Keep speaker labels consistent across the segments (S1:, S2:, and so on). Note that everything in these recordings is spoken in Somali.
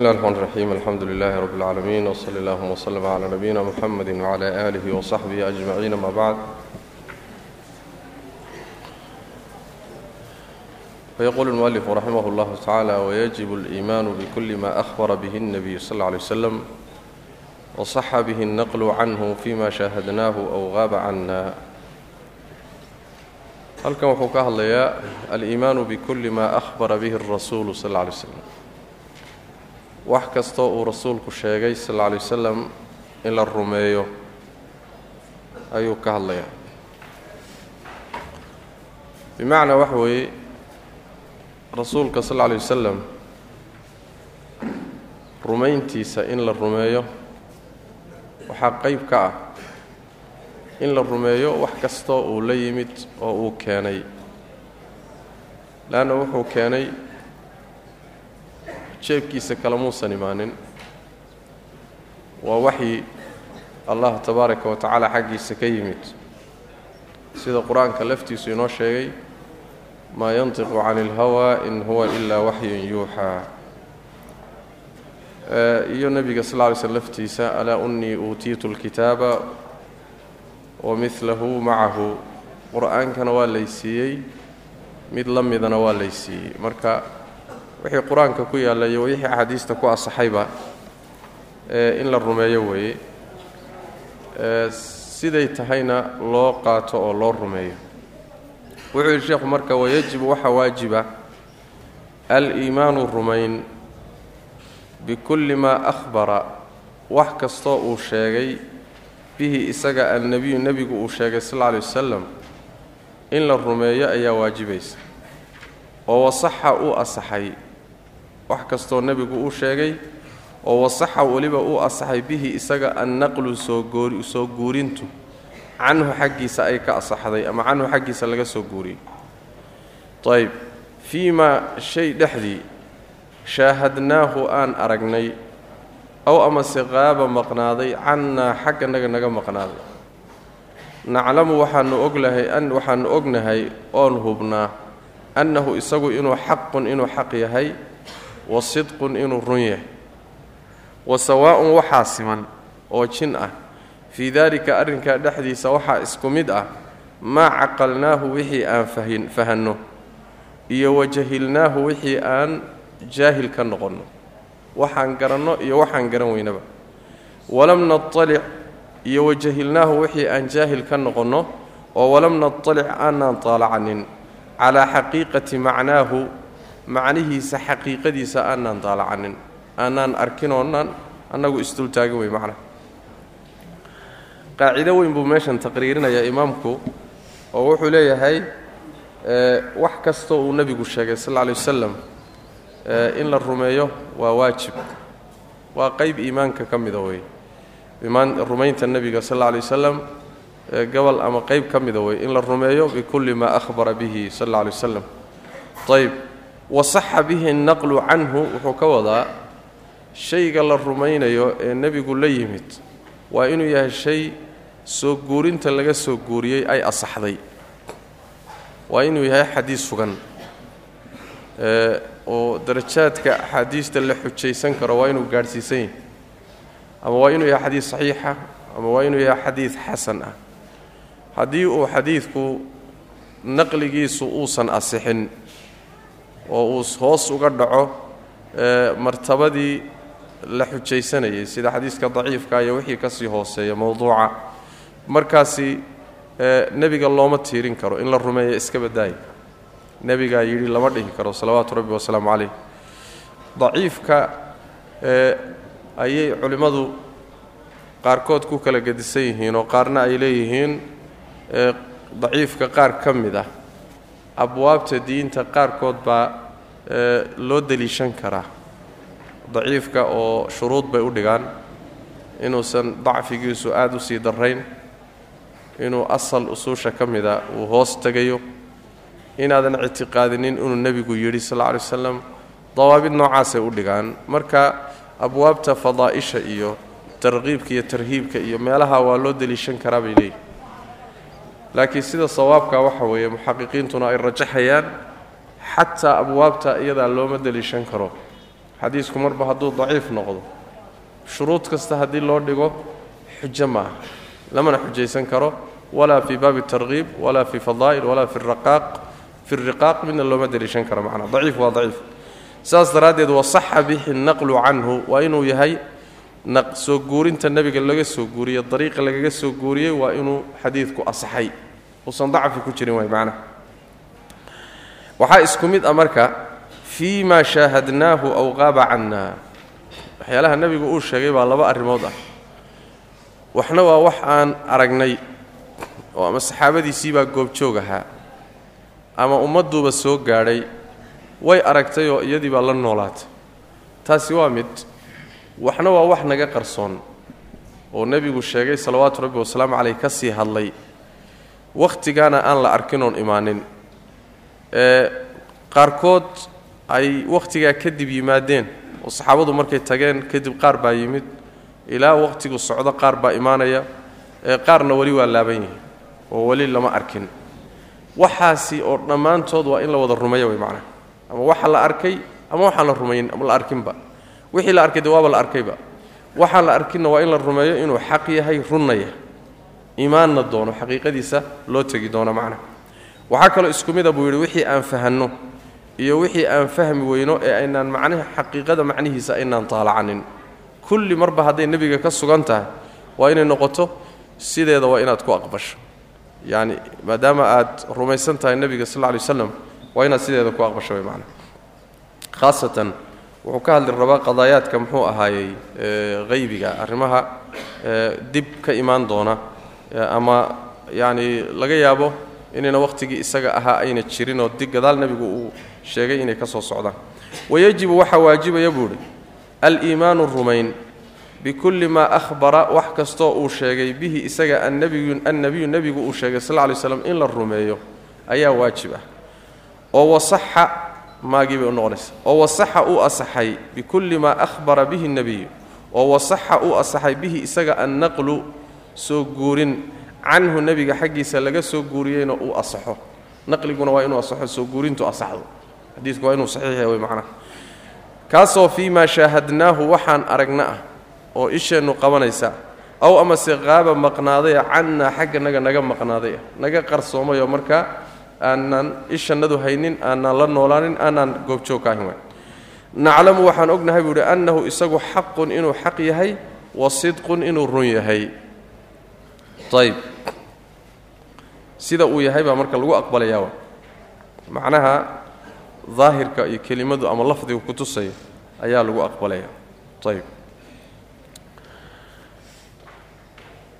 S1: بسم الله الرحمن الرحيم الحمد لله رب العالمين وصلى الله وسلم على نبينا محمد وعلى آله وصحبه أجمعين ما بعد فيقول المؤلف رحمه الله تعالى ويجب الإيمان بكل ما أخبر به النبي صلى الله عليه وسلم وصح به النقل عنه فيما شاهدناه أو غاب عنا halkan wuxuu ka hadlayaa aliimaanu bikulli maa ahbara bihi alrasuulu sal alla alay slam wax kastoo uu rasuulku sheegay sal alla alay wasalam in la rumeeyo ayuu ka hadlayaa bimacnaa waxa weeye rasuulka sal alla alay wasalam rumayntiisa in la rumeeyo waxaa qeyb ka ah in la rumeeyo wax kastoo uu la yimid oo uu keenay. Leanna wuxuu keenay jeebkiisa kalamuusan imaanin. Waa waxyi allah tabaaraka wa tacaala xaggiisa ka yimid. Sida qur'aanka laftiisu inoo sheegay maa yantiqu cani ilhawaa in huwa ilaa waxyun yuuxaa iyo nebiga sal ly slm laftiisa alaa unii uutiitu lkitaaba wamilahu macahu. Qur'aankana waa laysiiyey mid la midana waa laysiiyey marka wixii qur'aanka ku yaalla iyo wixii axaadiista ku asaxayba in la rumeeyo weeye siday tahayna loo qaato oo loo rumeeyo. Wuxuu yidhi sheekhu marka wayajibu waxaa waajiba al-iimaanu rumayn bikulli maa ahbara wax kastoo uu sheegay bihi isaga annebiyu nebigu uu sheegay sal alla alay wasalam in la rumeeyo ayaa waajibaysa oo wasaxa uu asaxay wax kastoo nebigu uu sheegay oo wasaxa weliba uu asaxay bihi isaga annaqlu soo guurintu canhu xaggiisa ay ka asaxday ama canhu xaggiisa laga soo guuriyey ayb fii maa shay dhexdii shaahadnaahu aan aragnay aw amase qaaba maqnaaday cannaa xagganaga naga maqnaaday. Naclamu waxaanu oglahay waxaanu ognahay oon hubnaa annahu isagu inuu xaqun inuu xaq yahay wa sidqun inuu run yahay. Wa sawaa'un waxaa siman oo jin ah. Fii daalika arrinkaa dhexdiisa waxaa isku mid ah maa caqalnaahu wixii aan fahin fahanno iyo wa jahilnaahu wixii aan jaahil ka noqonno. Waxaan garanno iyo waxaan garan weynaba. Walam natalic iyo wajahilnaahu wixii aan jaahil ka noqonno oo walam natalic aanaan taalacanin calaa xaqiiqati macnaahu macnihiisa xaqiiqadiisa aanaan taalacanin aanaan arkinoonaan annagu isdultaagin wey macnaha qaacido weyn buu meeshan taqriirinayaa imaamku oo wuxuu leeyahay wax kastoo uu nebigu sheegay sal alla alay wasalam in la rumeeyo waa waajib. Waa qayb iimaanka ka mida wey rumaynta nebiga sal alay wasalam gobol ama qayb ka mida wey in la rumeeyo bikulli maa ahbara bihi sal alay wasalam ayb wasaxa bihi annaqlu canhu wuxuu ka wadaa shayga la rumaynayo ee nebigu la yimid waa inuu yahay shay soo guurinta laga soo guuriyey ay asaxday. Waa inuu yahay xadiis sugan oo darajaadka axaadiista la xujaysan karo waa inuu gaadhsiisan yahay ama waa inuu yahay xadiis saxiixa ama waa inuu yahay xadiid xasan ah. Haddii uu xadiidku naqligiisu uusan asixin oo uu hoos uga dhaco martabadii la xujaysanayay sida xadiiska daciifka iyo wixii ka sii hooseeya mowduuca markaasi nebiga looma tiirin karo in la rumeeya iska badaaya nebigaa yidhi lama dhihi karo salawaatu rabbi wasalaamu calayh. Daciifka ayay culimmadu qaarkood ku kala gedisan yihiin oo qaarna ay leeyihiin daciifka qaar ka mid ah abwaabta diinta qaarkood baa loo deliishan karaa. Daciifka oo shuruud bay u dhigaan. Inuusan dacfigiisu aada u sii darrayn. Inuu asal usuusha ka mida uu hoos tegayo. Inaadan ictiqaadinin inuu nebigu yidhi sal alla alay wasalam dawaabid noocaasay u dhigaan. Marka abwaabta fadaa'isha iyo tarqiibka iyo tarhiibka iyo meelaha waa loo deliishan karaa bay leeyihiin laakiin sida sawaabka waxa weeye muxaqiqiintuna ay rajaxayaan xataa abwaabta iyadaa looma deliishan karo. Xadiisku marba hadduu daciif noqdo shuruud kasta haddii loo dhigo xujo maaha. Lamana xujaysan karo walaa fii baabi tarkiib walaa fii fadaa'il walaa fi riqaaq midna looma daliishan karo. Macnaa daciif waa daciif. Saas daraaddeed wasaxa bihi naqlu canhu waa inuu yahay soo guurinta nebiga laga soo guuriyey dariiqa lagaga soo guuriyey waa inuu xadiidku asaxay uusan dacfi ku jirin waay macnaha waxaa isku mid ah marka fii ma shaahadnaahu aw qaaba canna waxyaalaha nebigu uu sheegay baa laba arrimood ah. Waxna waa wax aan aragnay oo ama saxaabadiisii baa goobjoog ahaa ama ummadduuba soo gaadhay way aragtay oo iyadii baa la noolaatay. Taasi waa mid waxna waa wax naga qarsoon oo nebigu sheegay salawaatu rabbi wasalaamu caleyh ka sii hadlay wakhtigaana aan la arkin oon imaanin. Ee qaarkood ay wakhtigaa kadib yimaadeen oo saxaabadu markay tageen kadib qaar baa yimid ilaa wakhtigu socdo qaar baa imaanaya ee qaarna weli waa laaban yihiin oo weli lama arkin. Waxaasi oo dhammaantood waa in la wada rumeeya way macnaha ama waxa la arkay ama waxaan la rumayn ama la arkinba wixii la arkay de waaba la arkayba. Waxaan la arkinna waa in la rumeeyo inuu xaq yahay runnaya. Imaanna doono xaqiiqadiisa loo tegi doono macnaha waxaa kaloo isku mida buu yidhi wixii aan fahanno iyo wixii aan fahmi weyno ee aynaan macnaha xaqiiqada macnihiisa aynaan taalacanin. Kulli marba hadday nebiga ka sugan tahay waa inay noqoto sideeda waa inaad ku aqbasho. Yacni maadaama aad rumaysan tahay nebiga sal lla lay waslam waa inaad sideeda ku aqbasho way macnaha khaasatan wuxuu ka hadli rabaa qadaayaadka muxuu ahaayey haybiga arrimaha dib ka imaan doona ama yacni laga yaabo inayna wakhtigii isaga ahaa ayna jirin oo dig gadaal nebigu uu sheegay inay ka soo socdaan. Wayajibu waxaa waajibaya buu idhi aliimaanu rumayn bikulli maa ahbara wax kastoo uu sheegay bihi isaga annabiyu annebiyu nebigu uu sheegay sal lla lay slam in la rumeeyo ayaa waajib ah. Oo wasaxa maagii bay u noqonaysa. Oo wasaxa uu asaxay bikulli maa ahbara bihi nebiyu oo wasaxa uu asaxay bihi isaga annaqlu soo guurin. Canhu nebiga xaggiisa laga soo guuriyeyna uu asaxo. Naqliguna waa inuu asaxo soo guurintu asaxdo. Xadiidku waa inuu saxiix yahay way macnaha. Kaasoo fii maa shaahadnaahu waxaan aragna ah oo isheennu qabanaysa aw amase qaaba maqnaadaya cannaa xagga naga naga maqnaadaya. Naga qarsoomayoo markaa aanaan ishannadu haynin aanaan la noolaanin aanaan goobjoog ka ahin waay naclamu waxaan ognahay buu idhi annahu isagu xaqun inuu xaq yahay wa sidqun inuu run yahay. Ayb sida uu yahay baa marka lagu aqbalayaa wa macnaha daahirka iyo kelimadu ama lafdiga ku tusaya ayaa lagu aqbalaya. Ayb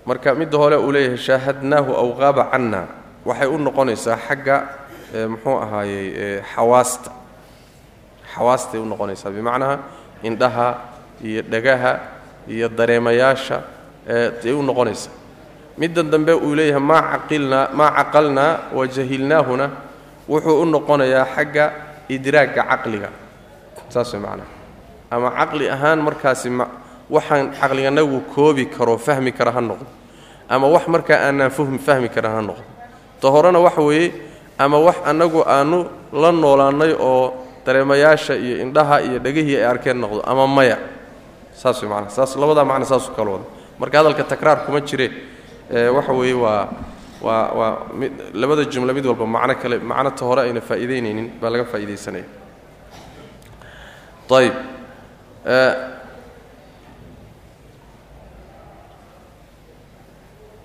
S1: marka midda hore uu leeyahay shaahadnaahu aw qaaba canna waxay u noqonaysaa xagga muxuu ahaayey xawaasta. Xawaastay u noqonaysaa bimacnaha indhaha iyo dhagaha iyo dareemayaasha ay u noqonaysaa. Middan dambe uu leeyahay maa caqilnaa maa caqalnaa wa jahilnaahuna wuxuu u noqonayaa xagga idraagga caqliga. Saas way macnaha. Ama caqli ahaan markaasi waxaan caqliganagu koobi karo fahmi kara ha noqdo. Ama wax markaa aanaan fahmi karan ha noqdo ta horena waxa weeye ama wax annagu aanu la noolaannay oo dareemayaasha iyo indhaha iyo dhegihii ay arkeen noqdo ama maya. Saas way macnaha saas labadaa macna saasuu kala wada marka hadalka takraar kuma jireen waxa weeye waa waa waa mid labada jumle mid walba macno kale macno ta ayna faa'iidaynaynin baa laga faa'iidaysanaya. Ayb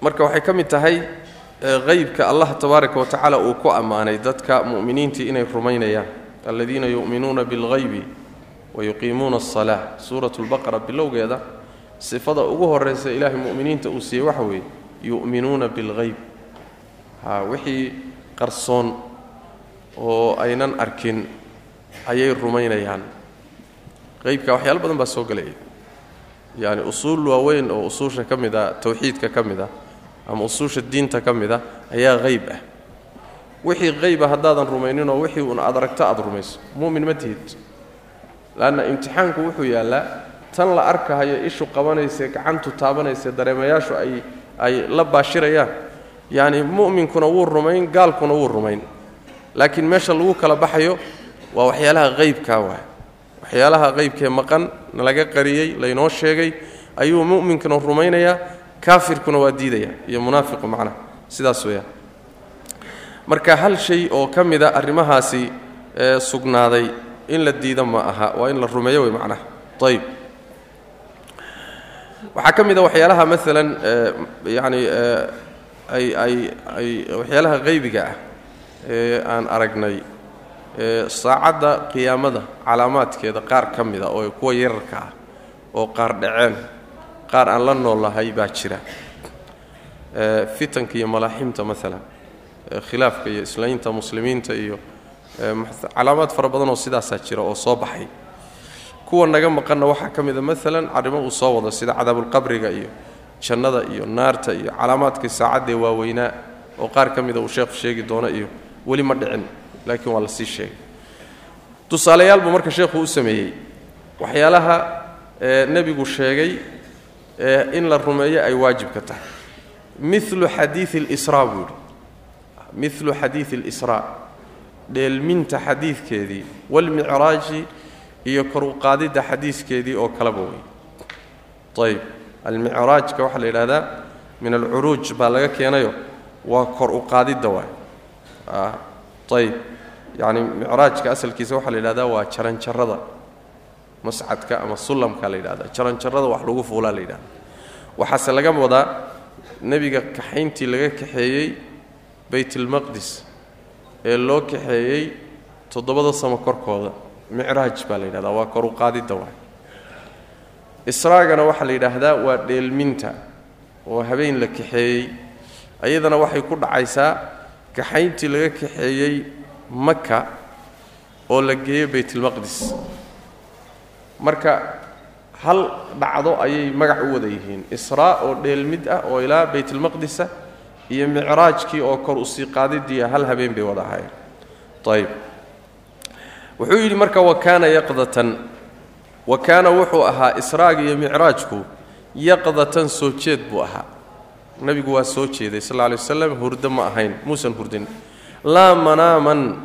S1: marka waxay ka mid tahay haybka allah tabaaraka wa tacaala uu ku ammaanay dadka mu'miniintii inay rumaynayaan. Aladiina yu'minuuna bilghaybi wa yuqiimuuna asalaa suurat lbaqara bilowgeeda sifada ugu horraysa ilaahay mu'miniinta uu siiyey waxa weeye yu'minuuna bilghayb. Ha wixii qarsoon oo aynan arkin ayay rumaynayaan. Haybka waxyaalo badan baa soo gelaya. Yacni usuul waaweyn oo usuusha ka mid a tawxiidka ka mid ah ama usuusha diinta ka mid ah ayaa hayb ah. Wixii hayba haddaadan rumayninoo wixii uun aad aragto aad rumayso mu'min ma tihid. Leanna imtixaanku wuxuu yaallaa tan la arkahayo ishu qabanayse gacantu taabanayse dareemayaashu ay ay la baashirayaan. Yacni mu'minkuna wuu rumayn gaalkuna wuu rumayn. Laakiin meesha lagu kala baxayo waa waxyaalaha haybkaa waay. Waxyaalaha qeybkee maqan nalaga qariyey laynoo sheegay ayuu mu'minkuna rumaynayaa kaafirkuna waa diidaya iyo munaafiqu macnaha sidaas weeyaan. Marka hal shay oo ka mida arrimahaasi ee sugnaaday in la diida ma aha waa in la rumeeyo wey macnaha. Ayib waxaa ka mid a waxyaalaha maalan yacani ay ay ay waxyaalaha qaybiga ah ee aan aragnay saacadda qiyaamada calaamaadkeeda qaar ka mida oo kuwa yararka ah oo qaar dhaceen qaar aan la noolahay baa jira. Fitanka iyo malaaximta maalan khilaafka iyo islaynta muslimiinta iyo calaamaad fara badan oo sidaasaa jira oo soo baxay. Kuwa naga maqanna waxaa ka mida maalan arrimo uu soo wado sida cadaabulqabriga iyo jannada iyo naarta iyo calaamaadkii saacaddee waaweynaa oo qaar ka mida uu sheekhu sheegi doono iyo weli ma dhicin laakiin waa la sii sheegay. Tusaalayaal buu marka sheekhu u sameeyey. Waxyaalaha nebigu sheegay in la rumeeyo ay waajibka tahay. Milu xadiii lsraa buu yidhi. Milu xadiidi اlisraa dheelminta xadiidkeedii walmicraaji iyo koruqaadidda xadiiskeedii oo kaleba wey. Ayb almicraajka waxaa la yidhahdaa min alcuruuj baa laga keenayo waa kor uqaadidda waay. Ah, Ayb yani micraajka asalkiisa waxaa la yidhahdaa waa jaranjarada mascadka ama sullamka la yidhahda jaranjarada wax lagu fuulaa la yidhahda waxaase laga wadaa nebiga kaxayntii laga kaxeeyey baytalmaqdis ee loo kaxeeyey toddobada samo korkooda. Micraaj baa la yidhahdaa waa kor u qaadidda waay. Israagana waxaa la yidhaahdaa waa dheelminta oo habeen la kaxeeyey. Ayadana waxay ku dhacaysaa kaxayntii laga kaxeeyey maka oo la geeyo baytalmaqdis marka hal dhacdo ayay magac u wada yihiin. Israa oo dheelmid ah oo ilaa baytalmaqdisa iyo micraajkii oo kor u sii qaadidiiya hal habeen bay wada ahaayeen. Ayb wuxuu yidhi marka wa kaana yaqdatan. Wa kaana wuxuu ahaa israaga iyo micraajku yaqdatan soo jeed buu ahaa. Nebigu waa soo jeeday sal lla alay waslam hurdo ma ahayn muusan hurdin. Laa manaaman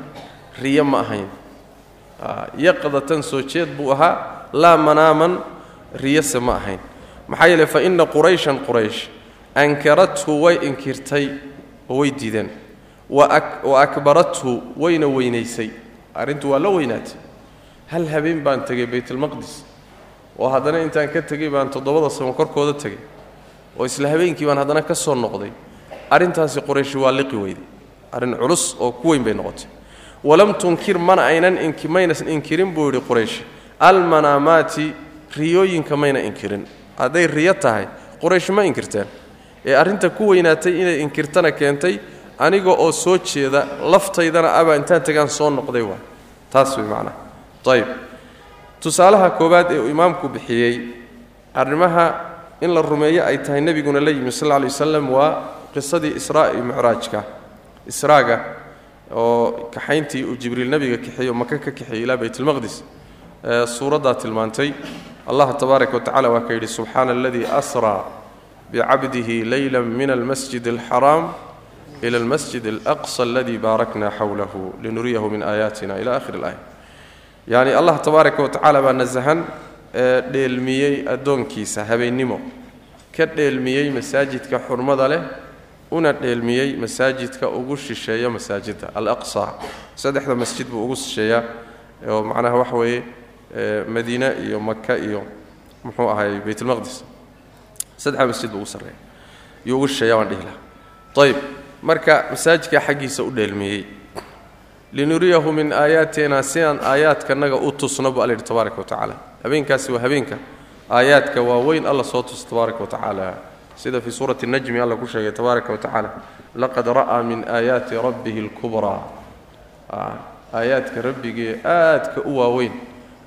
S1: riyo ma ahayn. Yaqdatan soo jeed buu ahaa laa manaaman riyose ma ahayn. Maxaa yeele fa inna qurayshan quraysh ankarathu way inkirtay oo way diideen. Wa akbarathu wayna weynaysay. Arrintu waa la weynaatay. Hal habeen baan tegay baytalmaqdis oo haddana intaan ka tegay baan toddobada samo korkooda tegay oo isla habeenkii baan haddana ka soo noqday. Arrintaasi qorayshi waa liqi weyday. Arrin culus oo ku weyn bay noqotay. Walam tunkir mana aynan maynan inkirin buu yidhi quraysh almanaamaati riyooyinka mayna inkirin. Hadday riyo tahay quraysh ma inkirteen. Ee arrinta ku weynaatay inay inkirtana keentay aniga oo soo jeeda laftaydana abaa intaan tegaan soo noqday waa. Taas way macnaha ayib tusaalaha koowaad ee uu imaamku bixiyey arrimaha in la rumeeyo ay tahay nebiguna la yimi sal lla lay waslam waa qisadii israa iyo micraajka israaga oo kaxayntii uu jibriil nebiga kaxeeyo maka ka kaxeeyey ilaa baytalmaqdis suuraddaa tilmaantay allah tabaaraka wa tacala waa ka yidhi subxaana aladii asraa bicabdihi leyla min almasjid alxaraam ila almasjid alaqsa aladii baarakna xowlahu linuriyahu min aayaatina ila akhiri اlaaya yacni allah tabaaraka wa tacaala baa nasahan ee dheelmiyey addoonkiisa habeennimo ka dheelmiyey masaajidka xurmada leh una dheelmiyey masaajidka ugu shisheeya masaajidda alaqsa. Saddexda masjid buu ugu shisheeyaa oo macnaha waxa weeye madiine iyo maka iyo muxuu ahay baytulmaqdis saddexda masjid buu ugu sarreeya. Yuu ugu shisheeya baan dhihi lahaa. Ayib marka masaajidka xaggiisa u dheelmiyey linuriyahu min aayaatina sidaan aayaadkanaga u tusno bu alla yidhi tabaaraka wa habeenkaasi waa habeenka. Aayaadka waaweyn alla soo tuso tabaaraka wa sida fii suurati najmi alla ku sheegay tabaaraka wa laqad ra'aa min aayaati rabbihi اlkubraa aayaadka rabbigee aadka u waaweyn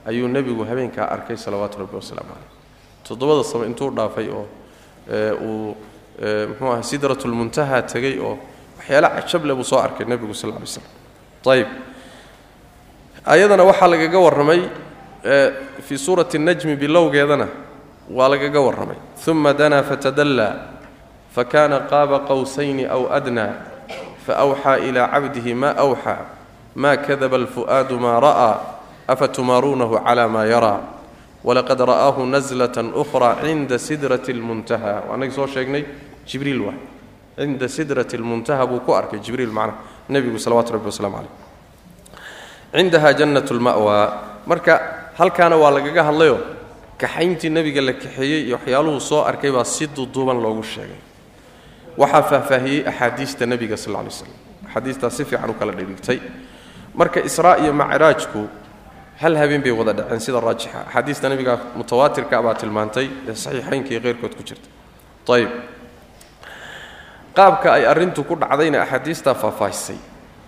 S1: ayuu nebigu habeenkaa arkay salawaatu rabbi wasalaamu caleyh toddobada sano intuu dhaafay oo uu muxuu aha sidrat lmuntaha tegey oo waxyaala cajable buu soo arkay nebigu sal lay slam ayib ayadana waxaa lagaga warramay fii suurati najmi bilowgeedana waa lagaga warramay. Uma danaa fatadallaa fakana qaaba qowsayni aw adnaa faawxaa ilaa cabdihi ma awxaa ma kadaba alfu'aadu maa ra'aa afa tumaaruunahu cala maa yaraa walaqad ra'aahu naslatan ukhraa cinda sidrati lmuntaha waanagii soo sheegnay jibriil waay cinda sidrati lmuntaha buu ku arkay jibriil macnaha nebigu salawatu rabbi waslamu caleyh cindaha jannat lma'waa marka halkaana waa lagaga hadlayo kaxayntii nebiga la kaxeeyey iyo waxyaaluhu soo arkay baa si duduuban loogu sheegay waxaa faahfaahiyey axaadiista nebiga sal lay slam axaadiistaas si fiican u kala dhigtay marka israa iyo macraajku hal habeen bay wada dhaceen sida raajixa. Axaadiista nebiga mutawaatirka baa tilmaantay ee saxiixaynka iyo keyrkood ku jirta ayib qaabka ay arrintu ku dhacdayna axaadiistaa faahfaahisay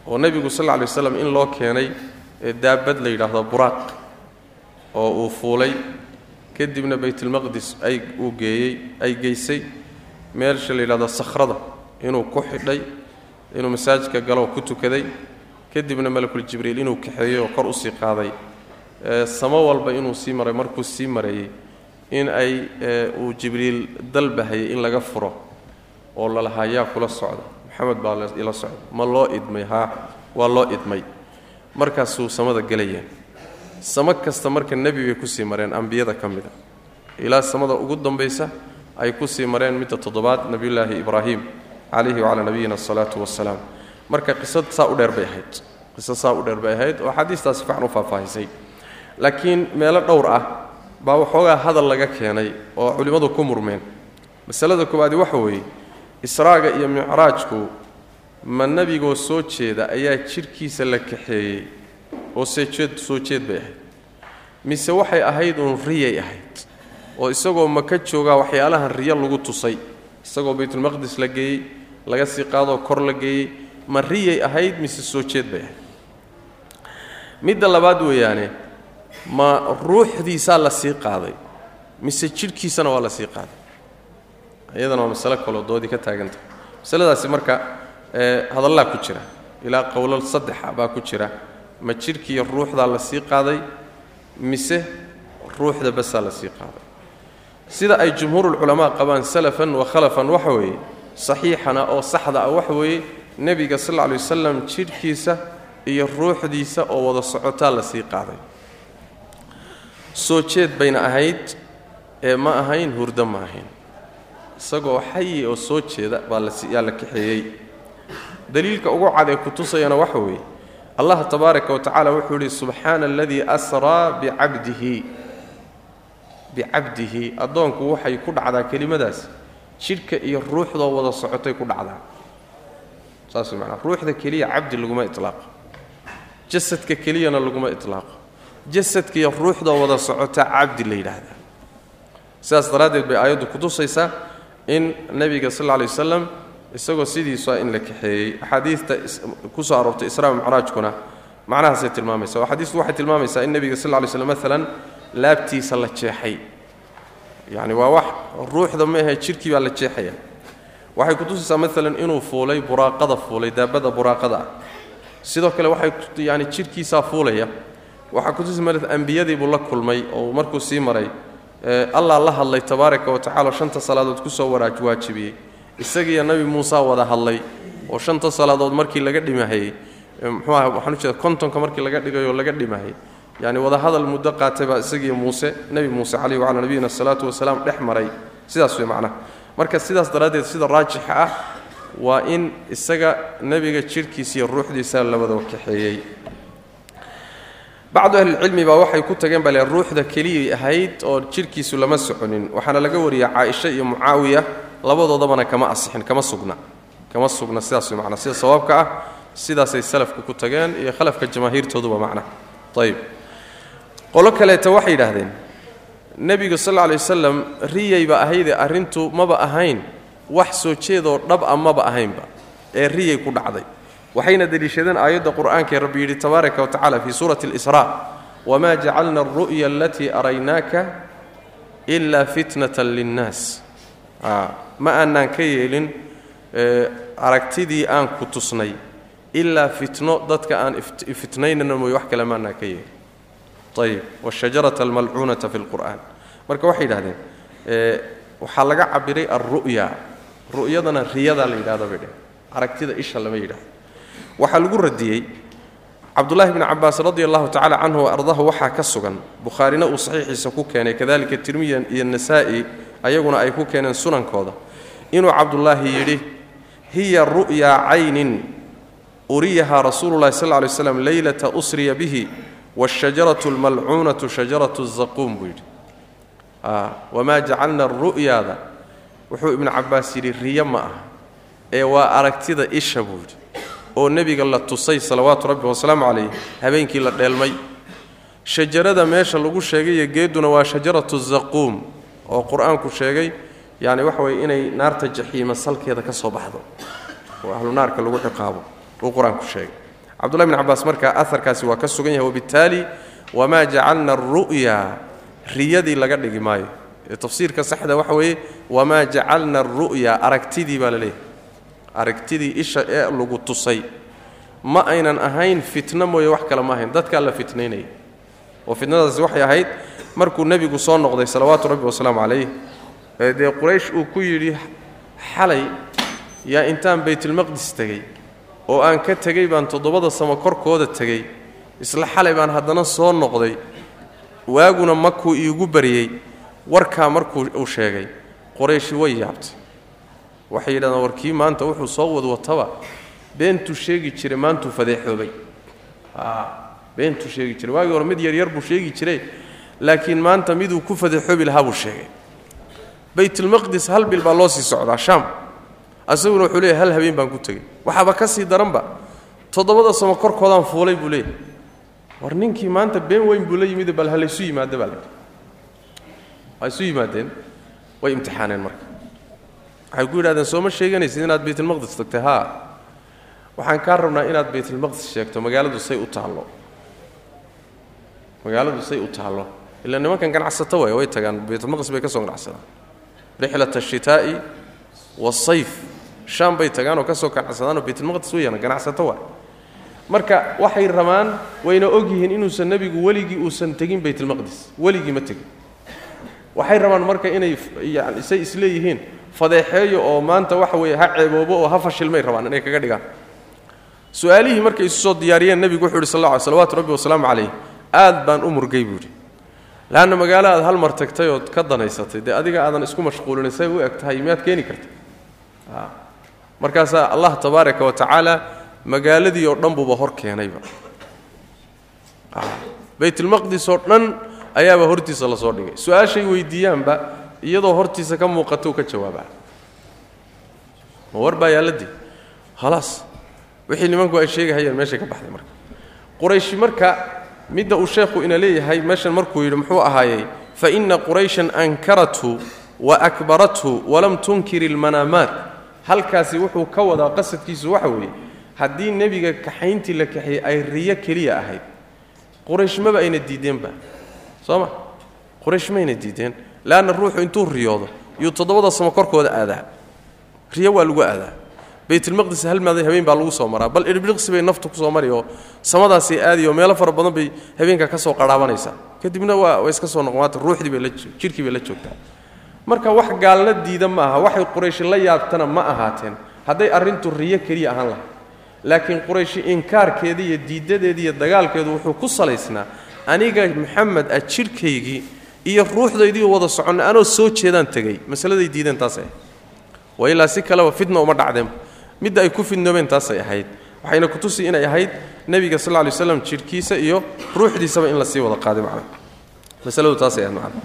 S1: oo nebigu sal lla lay waslam in loo keenay daabad la yidhaahdo buraaq oo uu fuulay kadibna baytulmaqdis ay uu geeyey ay geysay meelsha la yidhahdo sakhrada inuu ku xidhay inuu masaajidka galo ku tukaday kadibna malakul jibriil inuu kaxeeyey oo kor u sii qaaday samo walba inuu sii maray markuu sii mareeyey in ay uu jibriil dalbahayay in laga furo oo lalahaa yaa kula socda maxamed baa ila socda ma loo idmay haa waa loo idmay. Markaasuu samada gelayeen samo kasta marka nebi bay ku sii mareen ambiyada ka mida. Ilaa samada ugu dambaysa ay ku sii mareen midda toddobaad nebiyulaahi ibraahim calayhi wacalaa nabiyina asalaatu wasalaam marka qisad saa u dheer bay ahayd. Qisad saa u dheer bay ahayd oo axaadiistaas si fiican u faahfaahisay laakiin meelo dhowr ah baa waxoogaa hadal laga keenay oo culimmadu ku murmeen. Masalada koowaadi waxa weeye israaga iyo micraajku ma nebigoo soo jeeda ayaa jidhkiisa la kaxeeyey oo seejeed soo jeed bay ahayd. Mise waxay ahayd uun riyay ahayd oo isagoo maka joogaa waxyaalahan riyo lagu tusay. Isagoo baytulmaqdis la geeyey laga sii qaadoo kor la geeyey ma riyay ahayd mise soo jeed bay ahayd. Midda labaad weeyaane ma ruuxdiisaa la sii qaaday mise jidhkiisana waa la sii qaaday? Iyadana waa masalo kaloo doodii ka taagantah masaladaasi marka hadallaa ku jira. Ilaa qowlal saddexa baa ku jira. Ma jidhkiiyo ruuxdaa la sii qaaday mise ruuxda basaa la sii qaaday? Sida ay jumhuurulculamaa qabaan salafan wa khalafan waxa weeye saxiixana oo saxda ah waxa weeye nebiga sal lla lay wasalam jidhkiisa iyo ruuxdiisa oo wada socotaa la sii qaaday soo jeed bayna ahayd ee ma ahayn hurdo ma ahayn. Isagoo xayi oo soo jeeda baa layaa la kaxeeyey. Daliilka ugu cad ee ku tusayana waxa weeye allah tabaaraka wa tacala wuxuu yidhi subxaana aladii asraa bicabdihi bicabdihi addoonku waxay ku dhacdaa kelimadaas. Jidhka iyo ruuxdoo wada socotay ku dhacdaa. Saas way macnaa ruuxda keliya cabdi laguma itlaaqo. Jasadka keliyana laguma itlaaqo jasadka iyo ruuxdoo wada socota cabdi la yidhaahdaa sidaas daraaddeed bay aayaddu ku tusaysaa in nebiga sal lla lay wasalam isagoo sidiisua in la kaxeeyey. Axaadiista ku soo aroortay israa micraajkuna macnahaasay tilmaamaysa oo axaadiistu waxay tilmaamaysaa in nebiga sal lla slam maalan laabtiisa la jeexay. Yacni waa wax ruuxda ma ahe jidhkii baa la jeexaya. Waxay ku tusaysaa maalan inuu fuulay buraaqada fuulay daabada buraaqada. Sidoo kale waxay yani jidhkiisaa fuulaya waxaa kutusi mara ambiyadii buu la kulmay oo markuu sii maray allah la hadlay tabaaraka wa tacala shanta salaadood ku soo waraaj waajibiyey. Isagiiyo nabi muusa wada hadlay oo shanta salaadood markii laga dhimahayey muxuu aha waxaan ujeeda kontonka markii laga dhigayoo laga dhimahayy yani wada hadal muddo qaatay baa isagiiyo muuse nebi muuse caleyhi wacalaa nabiyina asalaatu wasalaam dhex maray. Sidaas way macnaha. Marka sidaas daraaddeed sida raajixa ah waa in isaga nebiga jidhkiisa iyo ruuxdiisa labadaba kaxeeyey bacdu ahlilcilmi baa waxay ku tageen bale ruuxda keliyay ahayd oo jidhkiisu lama soconin. Waxaana laga wariyey caaisha iyo mucaawiya labadoodabana kama asixin kama sugna. Kama sugna sidaas macnaa. Sida sawaabka ah sidaasay salafku ku tageen iyo khalafka jamaahiirtooduba macna ayib qolo kaleeta waxay yidhaahdeen nebigu sal lla wasalam riyayba ahaydee arrintu maba ahayn wax soo jeedoo dhab a maba ahaynba ee riyay ku dhacday waxayna deliishadeen aayadda qur'aankaee rabbi yidhi tabaaraka wa tacala fii suurati اlisraa wamaa jacalna alru'ya alatii araynaaka ilaa fitnatan linnaas. Ma aanaan ka yeelin aragtidii aan ku tusnay ilaa fitno dadka aan fitnaynana mooye wax kale maanaan ka yeelin. Ayib wshajarata almalcuunata fi lqur'an marka waxay yidhahdeen waxaa laga cabiray alru'ya ru'yadana riyadaa la yidhahdo bay dheh aragtida isha lama yidhahdo waxaa lagu radiyey cabdullahi bni cabaas radi allahu tacala canhu ardahu waxaa ka sugan. Bukhaarina uu saxiixiisa ku keenay kadalika tirmiya iyo nasaa'i ayaguna ay ku keeneen sunankooda inuu cabdullaahi yidhi hiya ru'yaa caynin uriyahaa rasuulu llahi sal lay slam leylata usriya bihi washajaratu almalcuunatu shajaratu zaquum buu yidhi. Wamaa jacalna ru'yaada wuxuu ibnu cabaas yidhi riyo ma aha. Ee waa aragtida isha buu yidhi oo nebiga la tusay salawaatu rabbi wasalaamu calayh habeenkii la dheelmay. Shajarada meesha lagu sheegayo geeduna waa shajaratu zaquum oo qur'aanku sheegay yani waxa weye inay naarta jaxiima salkeeda ka soo baxdo oo ahlu naarka lagu ciqaabo uu qur'aanku sheegay. Cabdullahi bn cabaas marka aharkaasi waa ka sugan yahay wabittaali wamaa jacalna aru'ya riyadii laga dhigi maayo. Ee tafsiirka saxda waxa weeye wamaa jacalna aru'ya aragtidii baa la leeyahay aragtidii isha ee lagu tusay. Ma aynan ahayn fitno mooye wax kale ma ahayn. Dadkaa la fitnaynaya oo fitnadaasi waxay ahayd markuu nebigu soo noqday salawaatu rabbi wasalaamu calayh ee dee quraysh uu ku yidhi xalay yaa intaan baytulmaqdis tegey oo aan ka tegey baan toddobada samo korkooda tegey. Isla xalay baan haddana soo noqday. Waaguna makuu iigu baryey. Warkaa markuu uu sheegay. Qorayshi way yaabtay waxay yidhahdeen warkii maanta wuxuu soo wadwataba beentuu sheegi jiray maantuu fadeexoobay beentuu sheegi jiray. Waagii hore mid yaryar buu sheegi jiray laakiin maanta miduu ku fadeexoobi lahaa buu sheegay. Baytulmaqdis hal bil baa loo sii socdaa shaam. Asaguna wuxuu leeyahy hal habeen baan ku tegey. Waxaaba ka sii daranba. Toddobada samo korkoodaan fuulay buu leeyahy war ninkii maanta been weyn buu la yimid bal ha laysu yimaada baa laydhi waa isu yimaadeen. Way imtixaaneen marka waxay ku yidhahdeen sooma sheeganaysid inaad baytulmaqdis tagtay haa. Waxaan kaa rabnaa inaad baytulmaqdis sheegto magaaladu say u taallo. Magaaladu say u taallo. Ila nimankan ganacsato waay way tagaan. Baytulmaqdis bay ka soo ganacsadaan. Rixlat ashitaa'i wasayf shaam bay tagaanoo ka soo ganacsadaanoo baytulmaqdis weyaan ganacsato waay. Marka waxay rabaan wayna ogyihiin inuusan nebigu weligii uusan tegin baytulmaqdis. Weligii ma tegin. Waxay rabaan marka inay yani say isleeyihiin fadeexeeyo oo maanta waxa weeye ha ceeboobo oo ha fashilmay rabaan inay kaga dhigaan. Su'aalihii markay isu soo diyaariyeen nebigu wuxu uhi sal lla ly salawatu rabbi wasalaamu calayh aad baan u murgay buuhi laanna magaalo aad hal mar tagtay ood ka danaysatay dee adiga aadan isku mashquulinin say u eg tahay miyaad keeni karta markaasaa allah tabaaraka wa tacaala magaaladii oo dhan buuba hor keenayba. Baytulmaqdis oo dhan ayaaba hortiisa la soo dhigay. Su'aashay weydiiyaanba iyadoo hortiisa ka muuqatou ka jawaabaa. Ma war baa yaalladii khalaas wixii nimanku ay sheegahayeen meeshay ka baxday marka. Qurayshi marka midda uu sheekhu ina leeyahay meeshan markuu yidhi muxuu ahaayey fa inna qurayshan ankarathu wa akbarathu walam tunkir ilmanaamaat halkaasi wuxuu ka wadaa qasadkiisu waxa weeye haddii nebiga kaxayntii la kaxeeyey ay riyo keliya ahayd quraysh maba ayna diideenba soo ma? Quraysh mayna diideen leanna ruuxu intuu riyoodo yuu toddobada samo korkooda aadaa. Riyo waa lagu aadaa. Baytulmaqdis hal maaday habeen baa lagu soo maraa. Bal idhibdhiqsi bay naftu ku soo mari oo samadaasay aadi oo meelo fara badan bay habeenka ka soo qarhaabanaysaa kadibna waa iska soo noqomaata ruuxdii bay la joogtaa. Marka wax gaalna diida ma aha waxay qurayshi la yaabtana ma ahaateen. Hadday arrintu riyo keliya ahaan lahay laakiin qurayshi inkaarkeeda iyo diiddadeeda iyo dagaalkeedu wuxuu ku salaysnaa aniga maxamed ah jidhkaygii iyo ruuxdaydii wada soconna anoo soo jeedaan tegey. Masaladay diideen taasay. Waa ilaa si kaleba fidna uma dhacdeen. Midda ay ku fidnoobeen taasay ahayd. Waxayna kutusi inay ahayd nebiga sal lla lay slam iyo ruuxdiisaba in la wada qaaday macna. Masaladu taasay ahayd macna.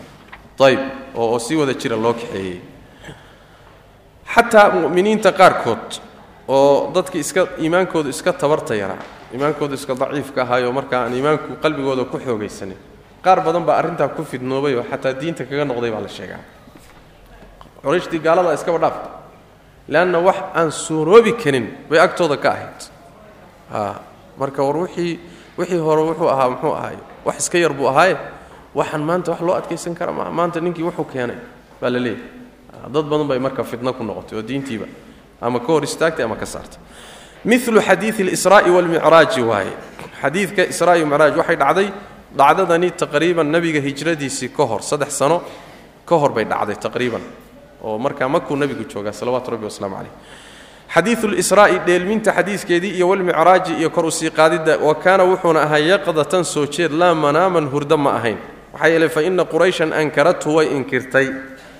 S1: Ayb oo oo sii wada jira loo kaxeeyey. Xataa mu'miniinta qaarkood oo dadki iska iimaankoodu iska tabarta yaraa iimaankoodu iska daciifka ahaayo marka aan iimaanku qalbigooda ku xoogaysanin qaar badan baa arrintaa ku fidnoobay oo xataa diinta kaga noqday baa la sheegaa. Qorayshtii gaalada iskaba dhaafta leanna wax aan suuroobi karin bay agtooda ka ahayd. Marka war wixii wixii hore wuxuu ahaa muxuu ahaay wax iska yar buu ahaaye waxaan maanta wax loo adkaysan kara maa maanta ninkii wuxuu keenay baa la leeyahy dad badan bay marka fitno ku noqotay oo diintiiba ama ka hor istaagtay ama ka saartay. Milu xadiidi اlisraa'i wاlmicraaji waaye xadiidka israai micraaj waxay dhacday dhacdadani taqriiban nebiga hijradiisii ka hor saddex sano ka hor bay dhacday taqriiban oo markaa makuu nebigu joogaa salawaatu rabbi wasalaamu calayh. Xadiidu lisraa'i dheelminta xadiiskeedii iyo walmicraaji iyo kor u sii qaadidda wa kaana wuxuuna ahaa yaqdatan soo jeed laa manaaman hurdo ma ahayn. Maxaa yeeley fa inna qurayshan ankarathu way inkirtay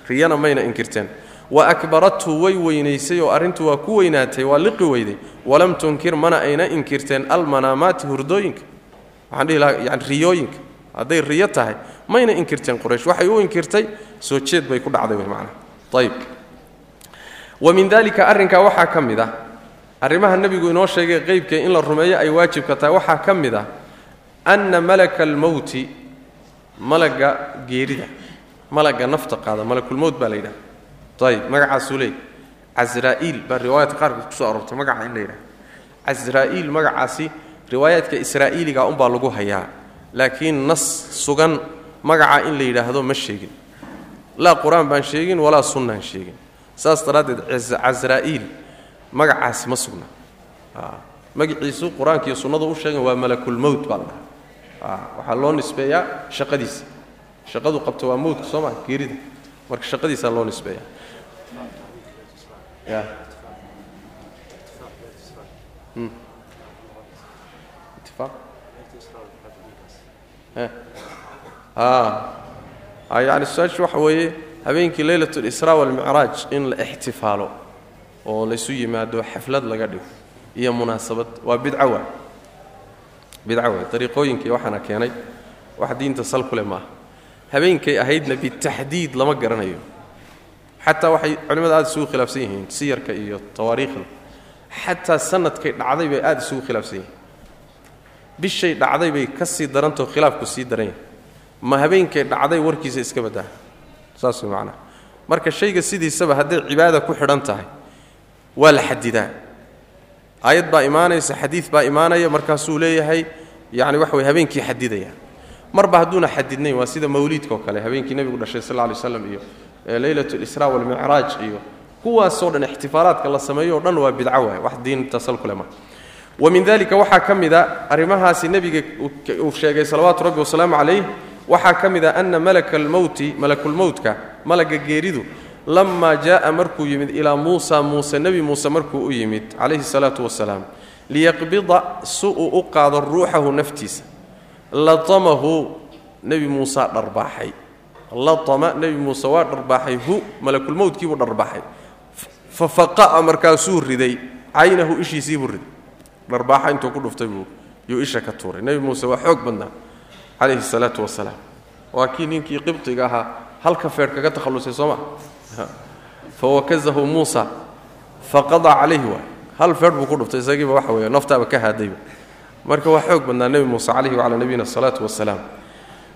S1: riyana mayna inkirteen. Wa akbarathu way weynaysay oo arrintu waa ku weynaatay waa liqi weyday. Walam tunkir mana ayna inkirteen almanaamaati hurdooyinka waxaan dhihi lahaa yani riyooyinka hadday riyo tahay mayna inkirteen quraysh. Waxay u inkirtay soo jeed bay ku dhacday wey macnaha. Ayib wa min dalika arrinkaa waxaa ka mid ah arrimaha nebigu inoo sheegay qeybkee in la rumeeyo ay waajibka tahay waxaa ka mid ah anna malaka almowti malaga geerida malaga nafta qaada malakulmowt baa la yidhaha ayib magacaasuu leey casraa'iil baa riwaayaadka qaarkood ku soo aroortay magaca in la yidhaha casraa'iil magacaasi riwaayaadka israa'iiliga unbaa lagu hayaa. Laakiin nas sugan magaca in la yidhaahdo ma sheegin. Laa qur'aan baan sheegin walaa sunnaan sheegin. Saas daraaddeed casraa'iil magacaasi ma sugna. Magaciisu qur'aanka iyo sunnadu u sheegan waa malakulmowt baa la dhahaa. Waxaa loo nisbeeyaa shaqadiisa. Shaqadu qabta waa mowtka soo maa geerida. Marka shaqadiisaa loo nisbeeyaa. Ya yani su'aashu waxa weeye habeenkii leylat اlisraa walmicraaj in la ixtifaalo oo laysu yimaado xaflad laga dhigo iyo munaasabad waa bidca waa. Bidca waa. Dariiqooyinkii waxaana keenay wax diinta sal maaha. Habeenkay ahaydna bitaxdiid lama garanayo. Xataa waxay culimmada aada isugu khilaafsan yihiin siyarka iyo tawaariikhda. Xataa sanadkay dhacday bay aada isugu khilaafsan yihiin bishay dhacday bay ka sii darantao khilaafku sii daran ma habeenkay dhacday warkiisa iska baddaa saas way marka shayga sidiisaba hadday cibaada ku xidhan tahay waa la xadidaa aayad baa imaanaysa xadiid baa imaanaya markaasuu leeyahay yacni waxa way habeenkii xadidaya marba hadduuna xadidnayn waa sida mawliidka oo kale habeenkii nebigu dhashay sal lla slam iyo leylat lisraa walmicraaj iyo kuwaasoo dhan ixtifaalaadka la sameeyo o dhan waa bidco waay wax diinta sal kuleh maa wa min dalika waxaa ka mid a arrimahaasi nebiga uu sheegay salawaatu rabbi wasalaamu calayh waxaa ka mid a ana malaka almowti malakulmowtka malaga geeridu lamaa jaaa markuu yimid ilaa muusa muuse nebi muuse markuu u yimid calayhi salaatu wasalaam liyaqbida si uu u qaado ruuxahu naftiisa. Latamahu nebi muusa dharbaaxay. Latama nebi muuse waa dharbaaxay hu malakulmowtkiibuu dharbaaxay. Fa faqa'a markaasuu riday caynahu ishiisiibuu riday dharbaaxa intuu ku dhuftay buu yuu isha ka tuuray. Nebi muuse waa xoog badnaa calayhi salaatu wasalaam. Waa kii ninkii qibdiga ahaa halka feedh kaga takhallusay soo maa fawakazahu muusa faqada calayhi waay hal feedh buu ku dhuftay isagiiba waxa weeye naftaaba ka haadayba marka waa xoog badnaa nebi muuse calayhi wacalaa nabiyina asalaatu wasalaam.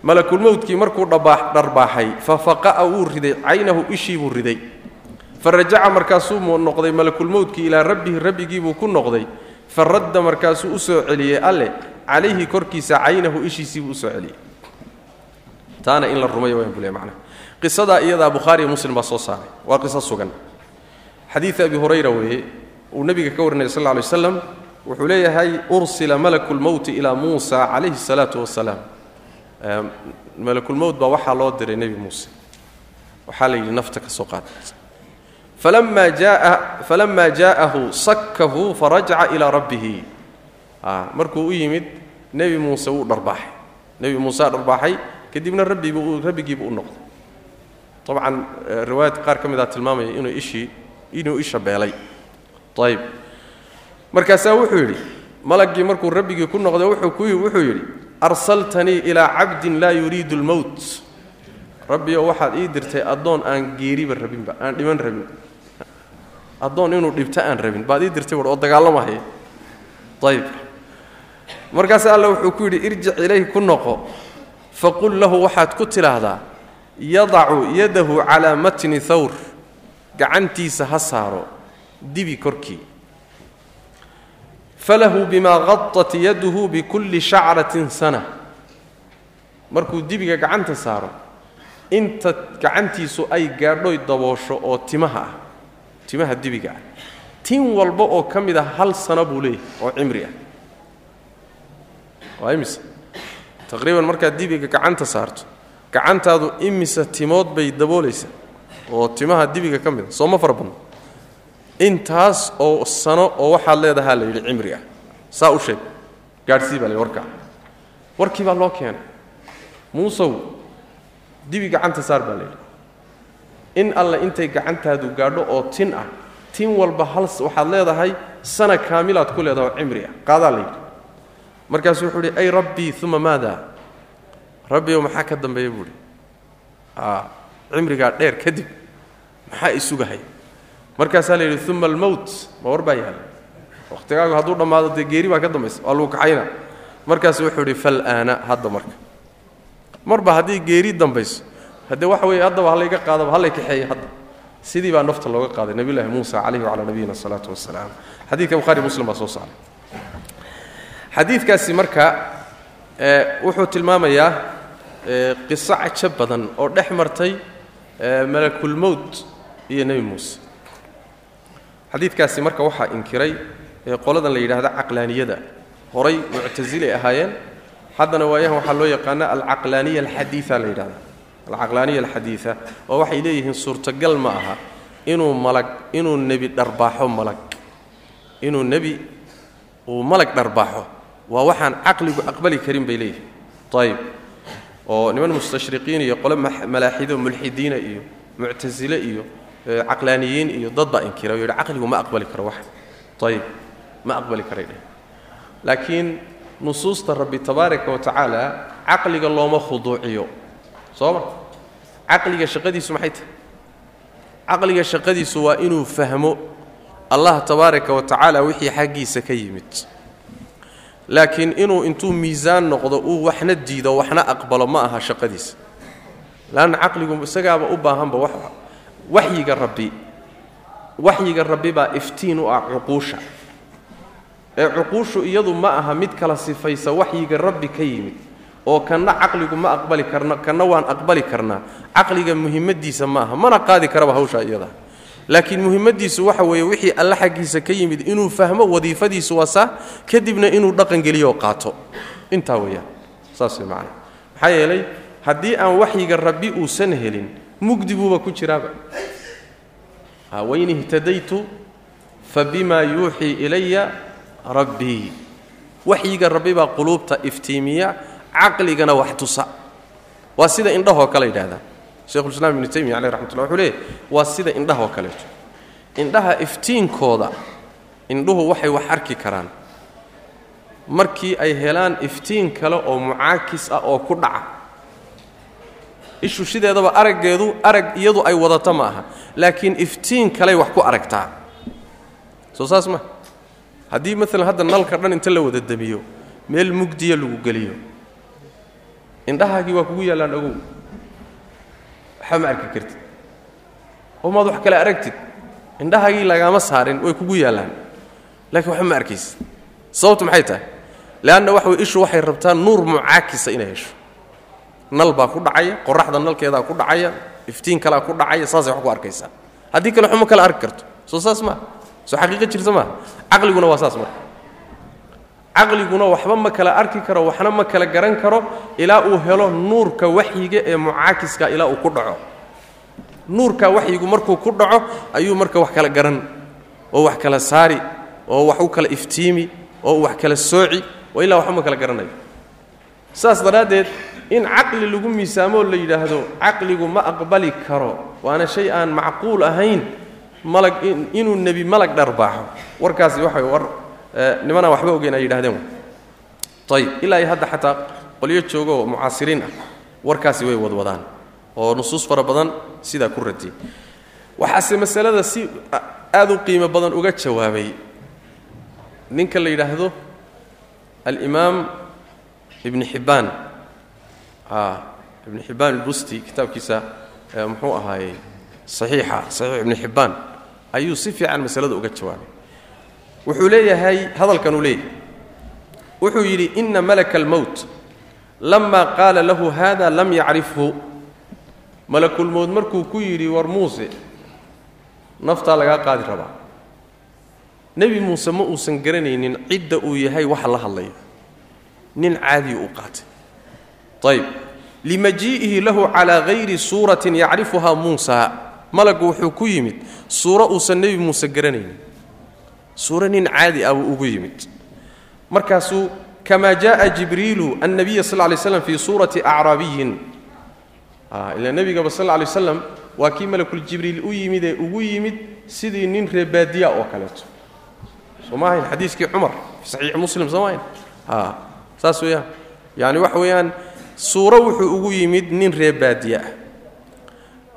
S1: Malakulmowtkii markuu dharbaaxay fa faqa'a wuu riday caynahu ishii buu riday. Fa rajaca markaasuu noqday malakulmowtkii ilaa rabbihi rabbigiibuu ku noqday fa radda markaasuu u soo celiyey alle calayhi korkiisa caynahu ishiisiibuu u soo celiyey. Taana in la rumayo waan bule macnaha. Qisadaa iyadaa bukhaariyo muslim baa soo saaray. Waa qiso sugan. Xadiid abi hurayra weeye uu nebiga ka warinaya sal lla lay waslam wuxuu leeyahay ursila malaku lmowti ilaa muusa calayhi salaatu wasalaam. Malakulmowt baa waxaa loo diray nebi muuse. Waxaa la yidhi nafta ka soo qaad falama jaa falama jaa'ahu sakkahu farajaca ilaa rabbihi markuu u yimid nebi muuse wuu dharbaaxay nebi muusea dharbaaxay kadibna rabbibu rabbigiibu u noqday dabcan riwaayadka qaar ka mid a tilmaamaya inuu ishii inuu isha beelay ayib markaasaa wuxuu yidhi malaggii markuu rabbigii ku noqday wuxuu yidhi arsaltanii ilaa cabdin laa yuriidu lmowt rabbiyo waxaad ii dirtay addoon aan geeriba rabinba aan dhiman rabin addoon inuu dhibto aan rabin baad ii dirtay buui oo dagaalamahaya ayib markaasa alla wuxuu ku yidhi irjic ilayhi ku noqo faqul lahu waxaad ku tidhaahdaa yadacu yadahu calaa matni thawr gacantiisa ha saaro dibi korkii. Falahu bimaa qadat yaduhu bikulli shacratin sana markuu dibiga gacanta saaro inta gacantiisu ay gaadhoy daboosho oo timaha ah timaha dibiga ah. Tin walba oo ka mid ah hal sano buu leeyahay oo cimri ah. Waa imise. Taqriiban markaad dibiga gacanta saarto gacantaadu imise timood bay daboolaysaa oo timaha dibiga ka mid a soo ma fara badno. Intaas oo sano oo waxaad leedahaa la yidhi cimri ah. Saa u sheeg. Gaadhsii baa la warkaa warkii baa loo keenay. Muusow dibi gacanta saar baa la yidhi in alle intay gacantaadu gaadho oo tin ah. Tin walba hal waxaad leedahay sana kaamilaad ku leedaha oo cimri ah. Qaadaa la yidhi. Markaasuu wuxuu idhi ay rabbii uma maada? Rabbiyow maxaa ka dambeeya buu idhi cimrigaa dheer kadib. Maxaa isugahay markaasaa la yidhi uma almowt ma war baa yahay wakhtigaagu hadduu dhammaado dee geeri baa ka dambaysa. Waa lagu kaxayna markaasu wuxuu idhi falaana hadda marka. Marba haddii geeri dambayso haddee waxa weeye haddaba hallayga qaadaba hallay kaxeeya hadda. Sidii baa nafta looga qaaday nebiyullahi muusa calayhi wacalaa nabiyina asalaatu wasalaam xadiidka bukhari muslim baa soo saaray. Xadiidkaasi marka wuxuu tilmaamayaa qiso cajo badan oo dhex martay malakulmowt iyo nebi muuse. Xadiidkaasi marka waxaa inkiray qoladan la yidhaahda caqlaaniyada. Horay muctasilay ahaayeen. Haddana waayahan waxaa loo yaqaana alcaqlaaniya alxadiia la yidhahda alcaqlaaniya alxadiida oo waxay leeyihiin suurtagal ma aha inuu malag inuu nebi dharbaaxo malag. Inuu nebi uu malag dharbaaxo waa waxaan caqligu aqbali karin bay leeyihiin. Ayib oo niman mustashriqiin iyo qole malaaxido mulxidiina iyo muctasile iyo caqlaaniyiin iyo dad baa inkira o caqligu ma aqbali karo wax. Ayib ma aqbali karay dheh. Laakiin nusuusta rabbi tabaaraka wa tacaala caqliga looma khuduuciyo soo ma? Caqliga shaqadiisu maxay tahay caqliga shaqadiisu waa inuu fahmo allah tabaaraka wa tacaala wixii xaggiisa ka yimid. Laakiin inuu intuu miisaan noqdo uu waxna diido waxna aqbalo ma aha shaqadiisa leanna caqligu isagaaba u baahanba wax waxyiga rabbi. Waxyiga rabbi baa iftiin u ah cuquusha. Ee cuquushu iyadu ma aha mid kala sifaysa waxyiga rabbi ka yimid oo kanna caqligu ma aqbali karna kanna waan aqbali karnaa. Caqliga muhimmadiisa ma aha mana qaadi karaba hawshaa iyada. Laakiin muhimmadiisu waxa weeye wixii alle xaggiisa ka yimid inuu fahmo wadiifadiisu wasaa kadibna inuu dhaqangeliyooo qaato. Intaa weeyaan saas way macana maxaa yeelay haddii aan waxyiga rabbi uusan helin mugdi buuba ku jiraaba. Wain ihtadaytu fa bimaa yuuxii ilaya rabbii. Waxyiga rabbi baa quluubta iftiimiya caqligana wax tusa. Waa sida indhahoo kale yidhahdaan shekhulislaam ibnu taymiya caleyh raxmatullah wuxuu leeyahy waa sida indhahoo kaleeto indhaha iftiinkooda indhuhu waxay wax arki karaan. Markii ay helaan iftiin kale oo mucaakis ah oo ku dhaca ishu sideedaba araggeedu arag iyadu ay wadato ma aha laakiin iftiin kaley wax ku aragtaa. Soo saas ma? Haddii maalan hadda nalka dhan inta la wada demiyo meel mugdiya lagu geliyo indhahaagii waa kugu yaallaan ogow. Waxba ma arki kartid. Oo wax kale aragtid indhahaagii lagaama saarin way kugu yaallaan. Laakiin waxba ma arkaysid sababtu maxay tahay? Leanna waxa ishu waxay rabtaa nuur mucaakisa inay hesho. Nal baa ku dhacaya qoraxda nalkeedaa ku dhacaya iftiin kalaa ku dhacaya saasay wax ku arkaysaa. Haddii kale waxuma kale arki karto. Soo saas maa soo xaqiiqo jirta maaha caqliguna waa saas marka caqliguna waxba ma kala arki karo waxna ma kala garan karo ilaa uu helo nuurka waxyiga ee mucaakiska ilaa uu ku dhaco. Nuurka waxyigu markuu ku dhaco ayuu marka wax kala garan oo wax kala saari oo wax u kala iftiimi oo wax kala sooci oo ilaa waxba ma kala garanayo. Saas daraaddeed in caqli lagu miisaamoo la yidhaahdo caqligu ma aqbali karo waana shay aan macquul ahayn malag inuu nebi malag dharbaaxo. Warkaasi waxa war nimanaan waxba ogeyn ay yidhahdeen ayib ilaa iyo hadda xataa qolyo jooga oo mucaasiriin ah warkaasi way wadwadaan oo nusuus fara badan sidaa ku radiyey waxaase masalada si aad u qiimo badan uga jawaabay. Ninka la yidhaahdo alimaam ibni xibbaan ibni xibbaan ilbusti kitaabkiisa muxuu ahaayey saxiixa saxiix ibni xibbaan ayuu si fiican masalada uga jawaabay wuxuu leeyahay hadalkan uu leeyahay. Wuxuu yidhi ina malaka almowt lama qaala lahu hada lam yacrifhu malakulmowt markuu ku yidhi war muuse naftaa lagaa qaadi rabaa. Nebi muuse ma uusan garanaynin cidda uu yahay waxa la hadlayo. Nin caadiyu u qaatay. Ayb limajii'ihi lahu calaa hayri suuratin yacrifuhaa muusa malaggu wuxuu ku yimid suuro uusan nebi muuse garanaynin suuro nin caadi ah buu ugu yimid. Markaasuu kamaa jaءa jibriilu annabiya sal lay slam fii suurati acraabiyin ila nebigaba sal lay waslam waa kii malakuljibriil u yimid ee ugu yimid sidii nin reebaadiya oo kaleeto. Soo ma xadiiskii cumar fi muslim soo ma ahayn? Saas weeyaan. Yani waxa weeyaan suuro wuxuu ugu yimid nin reebaadiye ah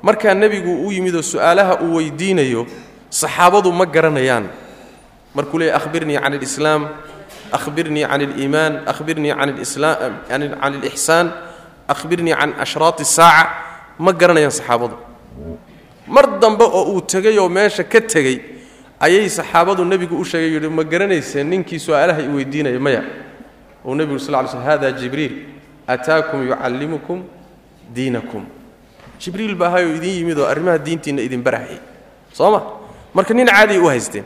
S1: markaa nebigu u yimid oo su'aalaha uu weydiinayo saxaabadu ma garanayaan markuu leeyay ahbirnii can alislaam ahbirnii can aliimaan ahbirnii can alixsaan ahbirnii can ashraati asaaca ma garanayaan saxaabadu. Mar dambe oo uu tegay oo meesha ka tegey ayay saxaabadu nebigu u sheegay yidhi ma garanayseen ninkii su'aalaha i weydiinaya maya. Uu nebigu sal ly slm hada jibriil ataakum yucallimukum diinakum. Jibriil baa ahayoo idin yimid oo arrimaha diintiinna idin barahayay soo ma? Marka nin caadiay u haysteen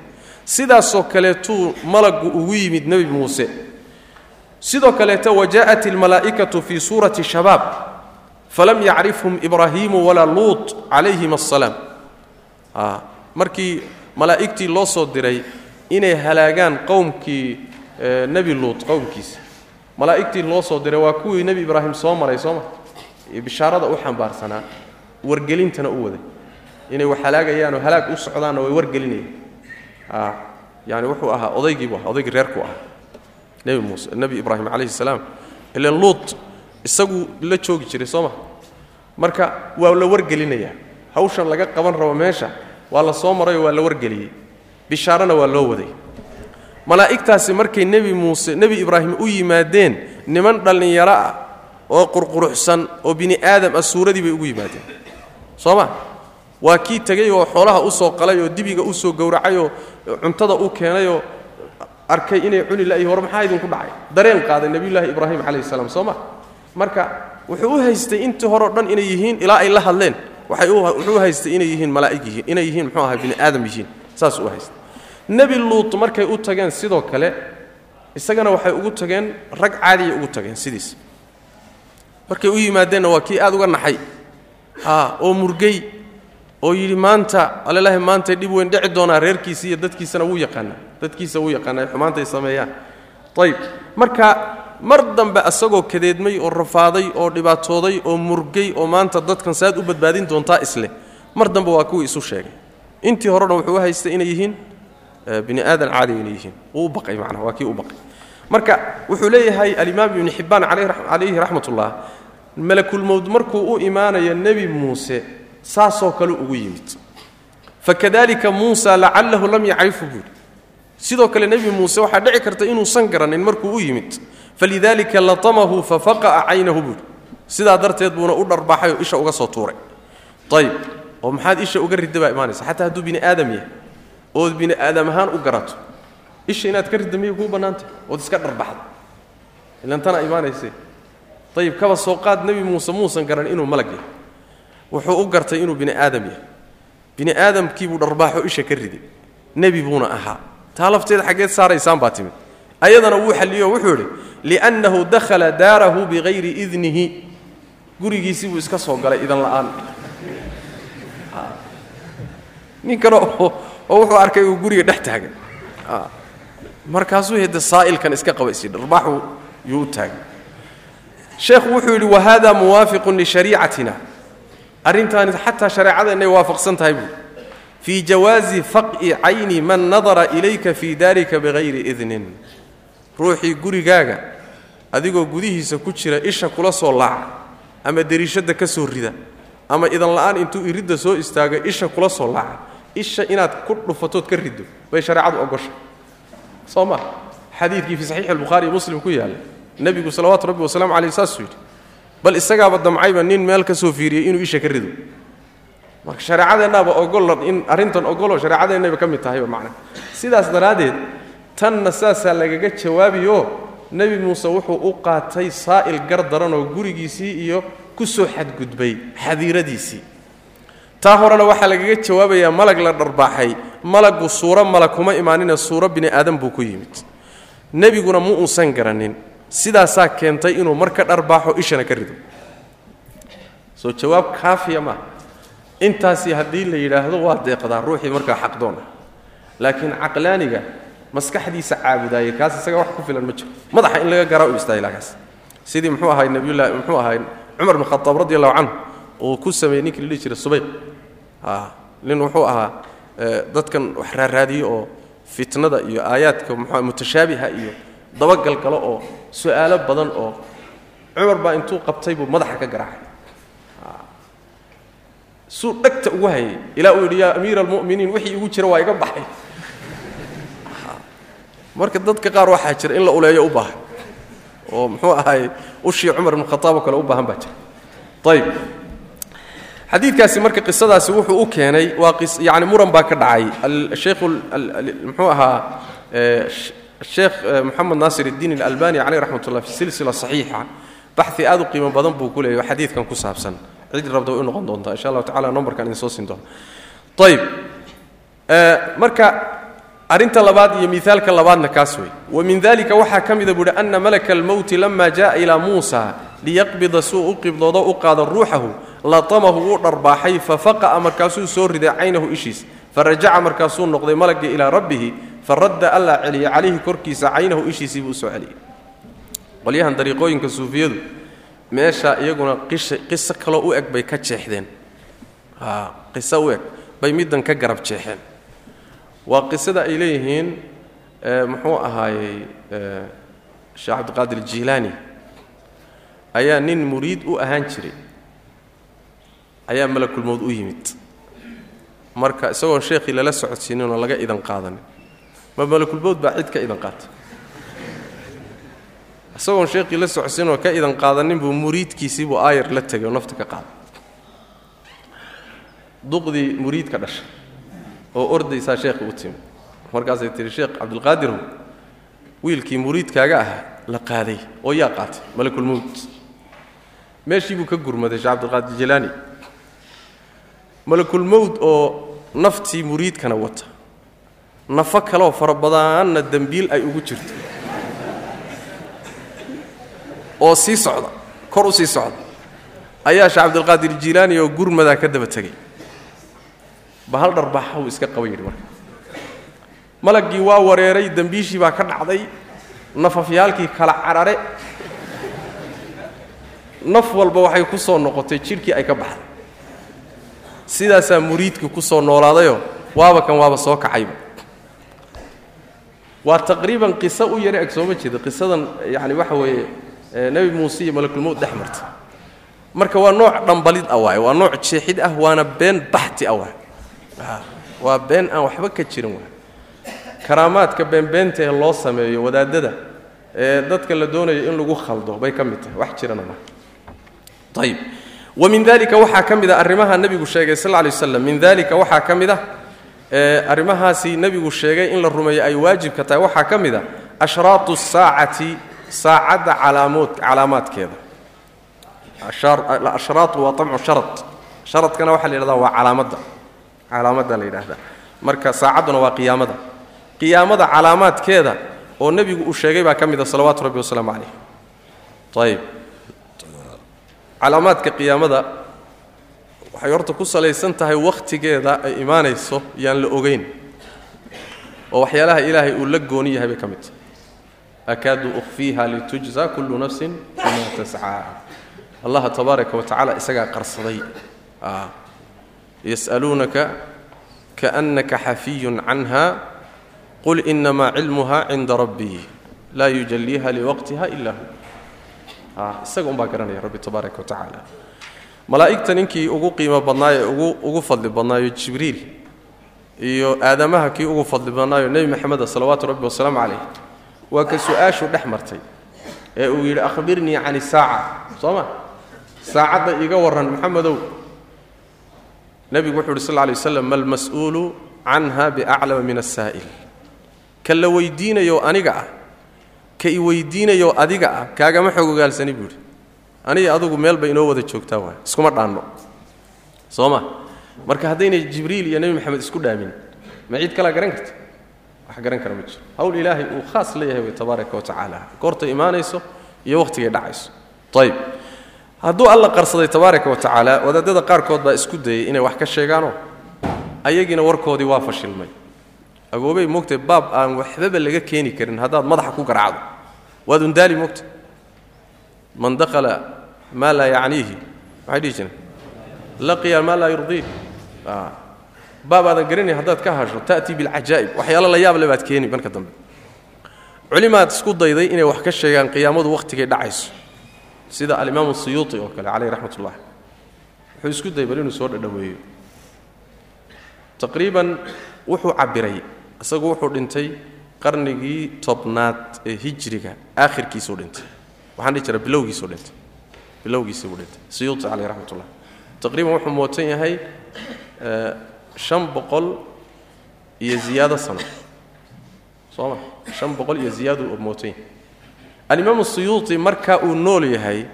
S1: sidaasoo kaleetuu malaggu ugu yimid nebi muuse. Sidoo kaleeta wajaءat almalaa'ikatu fii suurati shabaab falam yacrifhum ibraahiimu walaa luut calayhim asalaam markii malaa'igtii loo soo diray inay halaagaan qowmkii nebi luut qowmkiisa. Malaa'igtii loo soo diray waa kuwii nebi ibraahim soo maray soo ma? Bishaarada u xambaarsanaa wargelintana u waday. Inay wax halaagayaanoo halaag u socdaanna way wargelinayaan yani wuxuu ahaa odaygiibu ahaa odaygii reerku ahaa. Nebi muuse nebi ibraahim calayhi salaam. Ilan luut isagu la joogi jiray soo ma? Marka waa la wargelinayaa hawshan laga qaban rabo meesha waa la soo marayoo waa la wargeliyey. Bishaarana waa loo waday. Malaa'igtaasi markay nebi muuse nebi ibraahim u yimaadeen niman dhallinyaro ah oo qurquruxsan oo bini aadam ah suuradii bay ugu yimaadeen. Soo ma? Waa kii tegey oo xoolaha u soo qalay oo dibiga u soo gowracay oo cuntada u keenayoo arkay inay cuni la'yihin war maxaa idinku dhacay? Dareen qaaday nebiyullaahi ibraahim calayhi salaam soo ma? Marka wuxuu u haystay intii horeo dhan inay yihiin ilaa ay la hadleen. Wuxuu u haystay inay yihiin malaa'ig yihiin inay yihiin muxuu ahaa bini aadam yihiin saas u haystay. Nebi luut markay u tageen sidoo kale isagana waxay ugu tageen rag caadiyay ugu tageen sidiis. Markay u yimaadeenna waa kii aad uga naxay. Oo murgey oo yidhi maanta allelahi maantay dhib weyn dhici doonaa reerkiisa iyo dadkiisana wuu yaqaanaa. Dadkiisa wuu yaqaanaa xumaantay sameeyaan ayib marka mar dambe asagoo kadeedmay oo rafaaday oo dhibaatooday oo murgey oo maanta dadkan saad u badbaadin doontaa isleh mar dambe waa kuwii isu sheegay. Intii horena wuxuu u haystay inay yihiin bini aadan caadiga inay yihiin. Wuu u baqay macnaha waa kii u baqay. Marka wuxuu leeyahay alimaam ibnu xibbaan calayhi raxmatullah malakulmowd markuu u imaanayo nebi muuse saasoo kale ugu yimid. Fakadalika muusa lacalahu lam yacrifu buuri sidoo kale nebi muuse waxaa dhici karta inuusan garanin markuu u yimid. Falidalika latamahu fafaqa'a caynahu buuri sidaa darteed buuna u dharbaaxay oo isha uga soo tuuray. Ayib oo maxaad isha uga ridda baa imaanaysa. Xataa hadduu bini aadam yahay ood bini aadam ahaan u garato isha inaad ka ridda miyay kuu bannaantay? Ood iska dharbaxda ilan tanaa imaanayse ayib kaba soo qaad nebi muuse muusan garan inuu malag yahay wuxuu u gartay inuu bini aadam yahay. Bini aadamkiibuu dharbaaxo isha ka riday nebi buuna ahaa. Taa lafteeda xaggeed saaraysaan baa timid. Ayadana wuu xalliyo wuxuu idhi liannahu dakhala daarahu bikayri idnihi. Gurigiisii buu iska soo galay idan la'aan. Nin kale oo wuxuu arkay uu guriga dhex taagan. Markaasuu hede saa'ilkan iska qaba isi dharbaaxu yuu u taagay. Sheekhu wuxuu yidhi wahada muwaafiqun lishariicatina arrintaani xataa shareecadeenay waafaqsan tahay buui fii jawaazi faq'i cayni man nadara ilayka fii daarika bikayri idnin. Ruuxii gurigaaga adigoo gudihiisa ku jira isha kula soo laaca ama deriishadda ka soo rida ama idan la'aan intuu iridda soo istaago isha kula soo laaca isha inaad ku dhufatood ka riddo bay shareecadu ogoshay. Soo ma? Xadiidkii fii saxiixi albukhaari iyo muslim ku yaalla nebigu salawaatu rabbi wasalamu caleyh saasuu yidhi bal isagaaba damcayba nin meel ka soo fiiriyey inuu isha ka rido. Marka shareecadeennaaba ogol in arrintan ogoloo shareecadeennayba ka mid tahayba macna. Sidaas daraaddeed tanna saasaa lagaga jawaabiyo nebi muuse wuxuu u qaatay saa'il gar daranoo gurigiisii iyo ku soo xadgudbay xadiiradiisii. Taa horena waxaa lagaga jawaabayaa malag la dharbaaxay malaggu suuro malag kuma imaanina suuro bini aadan buu ku yimid. Nebiguna mu uusan garanin sidaasaa keentay inuu mar ka dharbaaxo ishana ka rido. Soo jawaab kaafiya maaha intaasi haddii la yidhaahdo waa deeqdaa ruuxii markaa xaqdoon ah laakiin caqlaaniga maskaxdiisa caabudaayay kaas isaga wax ku filan ma jiro. Madaxa in laga garaa u istaahilaa kaas sidii muxuu ahay nabiyullahi muxuu ahay cumar bin khataab radi allahu canhu uu ku sameeyey ninkii la jiray subayq. Nin wuxuu ahaa dadkan wax raaraadiyo oo fitnada iyo aayaadka mxua mutashaabiha iyo dabagalgalo oo su'aalo badan oo cumar baa intuu qabtay buu madaxa ka garaacay. Suu dhegta ugu hayay. Ilaa uu yidhi yaa amiira almu'miniin wixii igu jira waa iga baxay. Marka dadka qaar waxaa jira in la uleeyo u baahan. Oo muxuu ahay ushii cumar ibn khataab oo kale u baahan baa jira. Ayib xadiidkaasi marka qisadaasi wuxuu u keenay waa yani muran baa ka dhacay. Sheekhu muxuu ahaa sheekh moxamed naasir iddiin alalbani caleyh raxmat ullah fi silsila saxiixa. Baxi aad u qiimo badan buu ku leeyahy xadiidkan ku saabsan. Cid rabda u noqon doontaa insha allahu tacala numbarkan idin soo siin doona ayib marka arrinta labaad iyo miaalka labaadna kaas wey. Wa min dalika waxaa ka mida buuhi ana malaka almowti lama jaءa ilaa muusa liyaqbida suu u qibdoodo u qaado ruuxahu latamahu wuu dharbaaxay fafaqa'a markaasuu soo riday caynahu ishiis farajaca markaasuu noqday malagii ilaa rabbihi faradda allaa celiyay calayhi korkiisa caynahu ishiisii buu u soo celiyey qolyahan dariiqooyinka suufiyadu meesha iyaguna qiso kaloo u eg bay ka jeexdeen. Qiso u eg bay middan ka garab jeexeen. Waa qisada ay leeyihiin muxuu ahaayey sheekh cabdiqaadir jiilaani. Ayaa nin muriid u ahaan jiray. Ayaa malakulmowd u yimid. Marka isagoon sheekhii lala socodsiininoo laga idan qaadanin ma malakulmowd baa cid ka idan qaata. Isagoon sheekhii la socodsiinoo ka idan qaadanin buu muriidkiisii buu aayar la tegay oo nafta ka qaaday duqdii muriid dhashay oo ordaysaa sheekhi u timid markaasay tihi sheekh cabdilqaadirow wiilkii muriidkaaga ahaa la qaaday oo yaa qaatay malakulmowd meeshii buu ka gurmaday sheekh cabdilqaadir jilaani. Malakulmowd oo naftii muriidkana wata nafo kaleoo fara badaanna dembiil ay ugu jirto. Oo sii socda kor u sii socda. Ayaa sheekh cabdilqaadir jilaani oo gurmadaa ka daba tegay. Ba hal dharbaaxa uu iska qaba yidhi marka. Malaggii waa wareeray dembiishii baa ka dhacday. Nafafyaalkii kala carare. Naf walba waxay ku soo noqotay jidhkii ay ka baxday. Sidaasaa muriidkii ku soo noolaadayoo waaba kan waaba soo kacayba waa taqriiban qiso u yara eg sooma jeeda qisadan yacani waxa weeye nebi muuse iyo malakulmowd dhex marta. Marka waa nooc dhambalid ah waaye waa nooc jeexid ah waana been baxti ah waay waa been aan waxba ka jirin waay karaamaadka beenbeenta ee loo sameeyo wadaadada ee dadka la doonayo in lagu khaldo bay ka mid tahay. Wax jirana ma. Ayib wa min dalika waxaa ka mid a arrimaha nebigu sheegay sal lla lay waslam min dalika waxaa ka mid a arrimahaasi nebigu sheegay in la rumeeyo ay waajibka tahay. Waxaa ka mid a ashraatu saacati saacadda calaamood calaamaadkeeda. Ashraatu waa amcu sharad. Sharadkana waxaa la yidhahdaa waa calaamadda. Calaamadda la yidhaahdaa. Marka saacadduna waa qiyaamada. Qiyaamada calaamaadkeeda oo nebigu uu sheegay baa ka mid a salawaatu rabbi wasalaamu calayh ayib calaamaadka qiyaamada waxay horta ku salaysan tahay wakhtigeeda ay imaanayso yaan la ogeyn. Oo waxyaalaha ilaahay uu la gooni yahay bay ka mid tahay. Akaadu ukhfiiha litujza kullu nafsin bima tascaa allaha tabaaraka wa tacala isagaa qarsaday. Yas'aluunaka kaannaka xafiyun canha qul inamaa cilmuha cinda rabbii laa yujaliiha liwaqtiha ila hu. Isaga umbaa garanaya rabbi tabaaraka wa tacaala malaa'igta ninkii ugu qiimo badnaayo ugu ugu fadli badnaayo jibriil iyo aadamaha kii ugu fadli badnaayo nebi maxameda salawaatu rabbi wasalaamu calayh waa ka su'aashu dhex martay ee uu yidhi akhbirnii can isaaca soo ma? Saacadda iiga warran maxamedow. Nebigu wuxu uhi sal lla lay waslam ma almas'uulu canha biaclama min asaa'il ka la weydiinayo aniga ah ka i weydiinayo adiga ah kaagama xog ogaalsani buu yidhi aniga adugu meel bay inoo wada joogtaa waay. Iskuma dhaanno. Soo ma marka haddaynay jibriil iyo nebi maxamed isku dhaamin ma ciid kalaa garan karta wax garan kara ma jiro. Hawl ilaahay uu khaas leeyahay way tabaaraka wa tacaala. Goortay imaanayso iyo wakhtigay dhacayso. Ayib hadduu alla qarsaday tabaaraka wa tacaala wadaadada qaarkood baa isku dayay inay wax ka sheegaanoo ayagiina warkoodii waa fashilmay. Agoobay mogtay baab aan waxbaba laga keeni karin haddaad madaxa ku garacdo waad undaali mogta man dakhala maa laa yacniihi. Maxay dhihi jireen? Laqiya maa laa yurdiih. Baab aadan garanayn haddaad ka hasho ta'tii bilcajaa'ib waxyaalo la yaab le baad keeni marka dambe. Culimaad isku dayday inay wax ka sheegaan qiyaamadu wakhtigay dhacayso. Sida alimaamu siyuuti oo kale caleyh raxmat ullah wuxuu isku dayay bal inuu soo dhadhaweeyo. Taqriiban wuxuu cabbiray isagu wuxuu dhintay qarnigii tobnaad ee hijriga aakhirkiisuu dhintay waxaan dhihi jira bilowgiisuu dhintay. Bilowgiisii buu dhintay. Siyuuti caleyh raxmat taqriiban wuxuu mootan yahay shan boqol iyo ziyaado sano. Soo ma? Shan boqol iyo ziyaadu mootan yahay alimaamu siyuuti marka uu nool yahay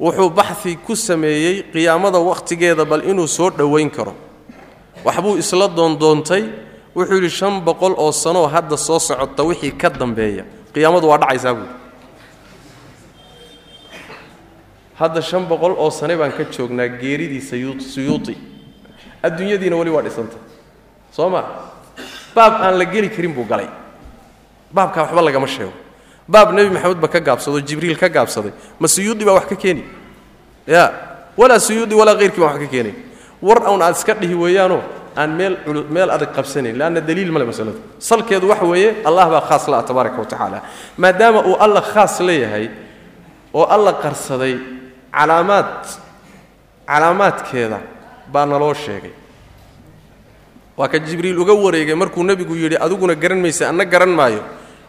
S1: wuxuu baxi ku sameeyey qiyaamada wakhtigeeda bal inuu soo dhowayn karo. Waxbuu isla doondoontay wuxuu yidhi shan boqol oo sanoo hadda soo socota wixii ka dambeeya. Qiyaamadu waa dhacaysaa buuri hadda shan boqol oo sane baan ka joognaa geeridii siyuuti adduunyadiina weli waa dhisantay soo ma? Baab aan la geli karin buu galay. Baabkaa waxba lagama sheego. Baab nebi maxamed ba ka gaabsado jibriil ka gaabsaday. Ma suyuudi baa wax ka keeni ya walaa suyuudi walaa hayrkii baan wax ka keenay. War awn aad iska dhihi weeyaanoo aan meel meel adag qabsanayn leanna daliil male masaladu salkeedu waxa weeye allah baa khaas la ah tabaaraka wa tacaala. Maadaama uu alla khaas leeyahay oo alla qarsaday calaamaad calaamaadkeeda baa naloo sheegay. Waa ka jibriil uga wareegay markuu nebigu yidhi adiguna garan maysa anna garan maayo.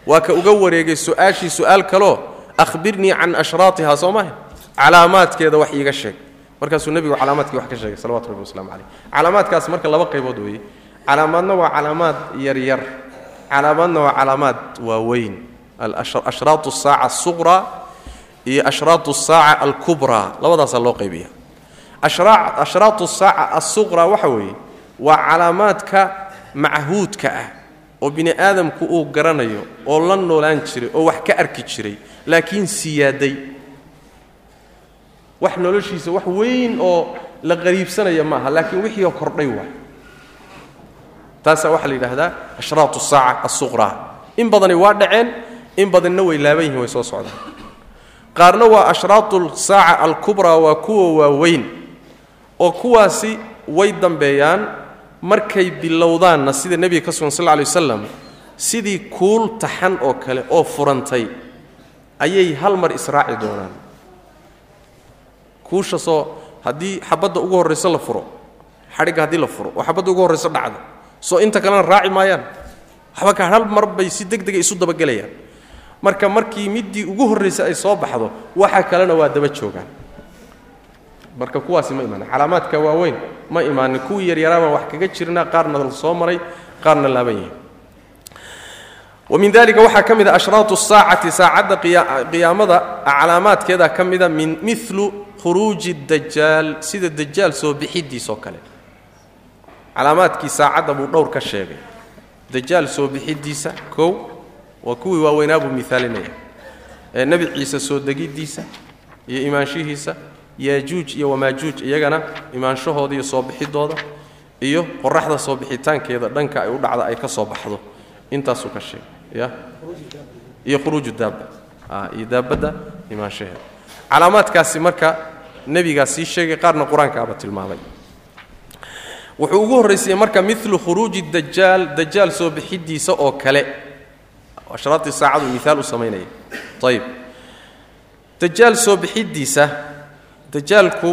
S1: Waa ka uga wareegay su'aashii su'aal kaloo ahbirnii can ashraatiha soo maaha calaamaadkeeda wax iiga sheeg. Markaasuu nebigu calaamaadkii wax ka sheegay salawatu rabbi waslamu caleyh calaamaadkaas marka laba qaybood weeye. Calaamaadna waa calaamaad yaryar calaamaadna waa calaamaad waaweyn. Ashraatu saaca asuqraa iyo ashraatu saaca alkubraa labadaasaa loo qaybiya ashraatu saaca asuqraa waxa weeye waa calaamaadka machuudka ah oo bini aadamku uu garanayo oo la noolaan jiray oo wax ka arki jiray laakiin siyaaday. Wax noloshiisa wax weyn oo la qariibsanaya maaha laakiin wixii kordhay waay taasaa waxaa la yidhaahdaa ashraatu saaca asuqraa in badani waa dhaceen in badanna way laaban yihiin way soo socdaan qaarna waa ashraatu saaca alkubraa waa kuwa waaweyn oo kuwaasi way dambeeyaan markay bilowdaanna sida nebiga ka sugan sal lay wasalam sidii kuul taxan oo kale oo furantay ayay hal mar israaci doonaan. Kuushasoo haddii xabadda ugu horrayso la furo xadhigga haddii la furo oo xabadda ugu horrayso dhacdo soo inta kalena raaci maayaan. Waxba ka hal mar bay si deg dega isu dabagelayaan marka markii middii ugu horraysay ay soo baxdo waxa kalena waa daba joogaan. Marka kuwaasi ma imaanin. Calaamaadka waaweyn ma imaanin. Kuwii yaryaraabaan wax kaga jirnaa qaarna la maray qaarna laaban yihiin wamin dalika waxaa ka mid a ashraatu saacati saacadda qiyaamada calaamaadkeeda ka mida min milu khuruuji dajaal sida dajaal soo bixidiisoo kale. Calaamaadkii saacadda buu dhowr ka sheegay. Dajaal soo bixidiisa kow waa kuwii waaweynaa buu miaalinaya ee nebi ciise soo degiddiisa iyo imaanshihiisa yaajuuj iyo wamaajuuj iyagana imaanshahooda iyo soo bixidooda iyo qoraxda soo bixitaankeeda dhanka ay u dhacda ay ka soo baxdo. Intaasuu ka sheegay ya? Iyo khuruuju daabba. Iyo daabadda imaanshaheeda. Calaamaadkaasi marka nebigaa sii sheegay qaarna qur'aankaaba tilmaamay. Wuxuu ugu horraysayey marka milu khuruuji dajaal dajaal soo bixidiisa oo kale ashraadii saacadu miaal u samaynaya ayib dajaal soo bixidiisa dajaalku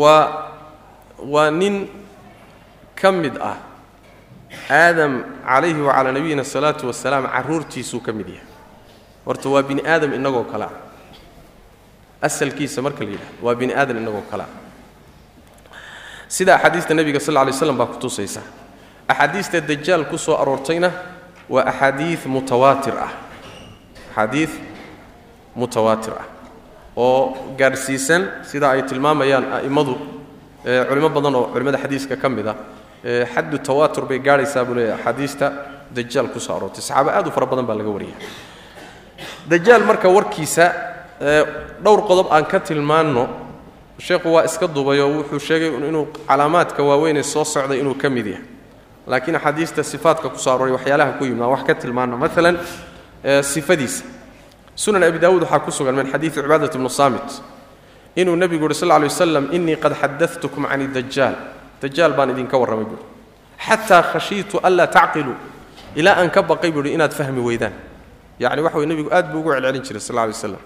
S1: waa waa nin ka mid ah aadam calayhi wacalaa nabiyina asalaatu wasalaam carruurtiisuu ka mid yahay. Horta waa bini aadam innagoo kale ah asalkiisa marka la yidhahdo waa bini aadam innagoo kale ah sida axaadiista nebiga sal ly slam baa ku tusaysa. Axaadiista dajaal ku soo aroortayna waa axaadii mutawaatir ah. Axaadiid mutawaatir ah. Oo gaadhsiisan sida ay tilmaamayaan a'immadu culimo badan oo culimmada xadiiska ka mid a xaddu tawaatur bay gaadhaysaa buu leeyahay axaadiista dajaal ku soo aroortay. Saxaaba aad u fara badan baa laga wariya dajaal marka warkiisa dhowr qodob aan ka tilmaanno sheekhu waa iska dubayoo wuxuu sheegay inuu calaamaadka waaweynee soo socday inuu ka mid yahay laakiin axaadiista sifaatka ku soo arooray waxyaalaha ku yimid wax ka tilmaanno maalan sifadiisa. Sunan abi daawuud waxaa ku sugan min xadiidi cibaadat bnu saamit. Inuu nebigu yuri sal ly waslam innii qad xadatukum can idajaal dajaal baan idinka warramay buui xataa khashiitu anlaa tacqiluu. Ilaa aan ka baqay buuhi inaad fahmi weydaan. Yani waxa wey nebigu aad buu ugu celcelin jiray sal lay waslam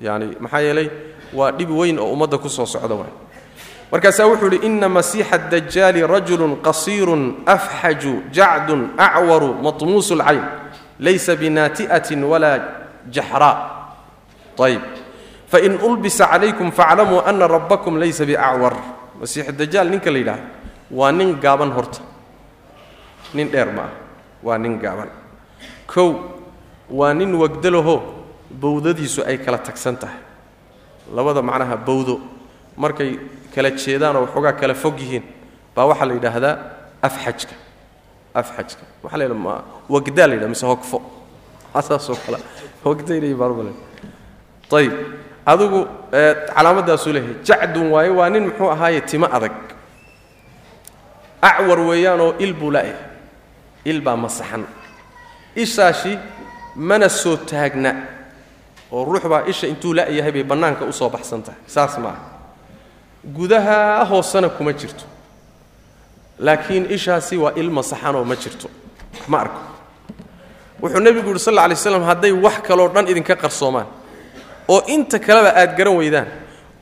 S1: yani maxaa yeelay waa dhib weyn oo ummadda ku soo socda waay markaasaa wuxuu idhi ina masiixa dajaali rajulun qasiirun afxaju jacdun acwaru matmuusu lcayn laysa binaati'atin walaa jaxraa ayb fain ulbisa calaykum faaclamuu ana rabbakum laysa biacwar. Masiix dajaal ninka la yidhaahdo waa nin gaaban horta. Nin dheer ma ah waa nin gaaban. Kow waa nin wagdalaho bowdadiisu ay kala tagsan tahay. Labada macnaha bowdo. Markay kala jeedaanoo waxoogaa kala fog yihiin baa waxaa la yidhaahdaa afxajka afxajka. Waxaa la yidhaha wagdaa la yidhaha mise hogfo. Saasoo kale wagdaynay baarmale ayib adigu calaamadaasuu leeyahay jacdun waaye waa nin muxuu ahaaye timo adag. Acwar weeyaanoo il buu la'yahay il baa masaxan ishaashi mana soo taagna oo ruux baa isha intuu la'yahay bay bannaanka u baxsan tahay. Saas ma gudaha hoosena kuma jirto. Laakiin ishaasi waa il masaxanoo ma jirto. Ma arko. Wuxuu nebigu yidhi sal lla alay slam hadday wax kaloo dhan idinka qarsoomaan oo inta kaleba aad garan weydaan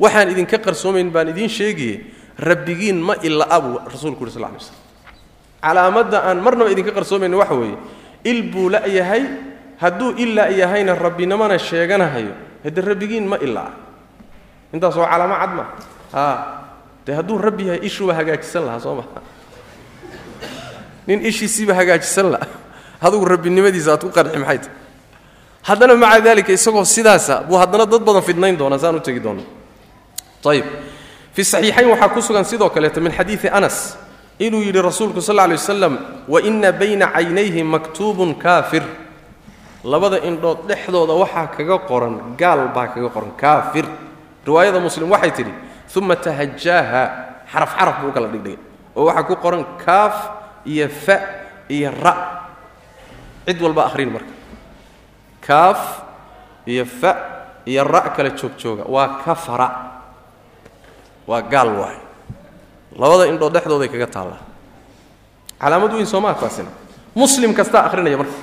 S1: waxaan idinka qarsoomayn baan idiin sheegaye rabbigiin ma ila'a buu rasuulku yidhi sal lay slam calaamadda aan marnaba idinka qarsoomayna waxa weeye il buu la'yahay hadduu il la'yahayna rabbinimana sheeganahayo haddee rabbigiin ma ila'a intaas waa calaamo cad ma dee hadduu rabbi yahay ishuuba hagaajisan lahaa soo maha nin ishiisiiba hagaajisan laha adugu rabbinimadiisa aad ku qanci maxay haddana maca dalika isagoo sidaasa buu haddana dad badan fidnayn doonaa saan u tegi doona ayib fi saxiixayn waxaa ku sugan sidoo kaleeto min xadiidi anas. Inuu yidhi rasuulku sal lay wasalam waina bayna caynayhi maktuubun kaafir. Labada indhood dhexdooda waxaa kaga qoran gaal baa kaga qoran kaafir. Riwaayada muslim waxay tidhi uma tahajaaha xaraf xaraf buu u kala dhigdhigay oo waxaa ku qoran kaaf iyo fa iyo ra cid walba akhrin marka kaaf iyo fa iyo ra kala joogjooga waa kafara waa gaal waay labada indhood dhexdooday kaga taallaa calaamad weyn soomaa taasina muslim kastaa akhrinaya marka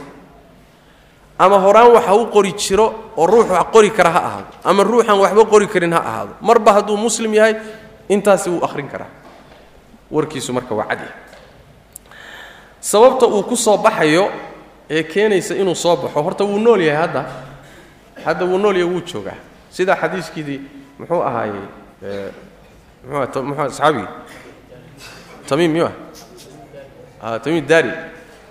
S1: ama horaan waxa u qori jiro oo ruux wax qori kara ha ahaado. Ama ruuxaan waxba qori karin ha ahaado. Marba hadduu muslim yahay intaasi wuu akhrin karaa. Warkiisu marka waa cadi. Sababta uu ku soo baxayo ee keenaysa inuu soo baxo horta wuu nool yahay hadda. Hadda wuu nool yahay wuu joogaa. Sida xadiiskiidii muxuu ahaayey muxuu asxaabigii tamiim miyuu ah? Tamiim daari.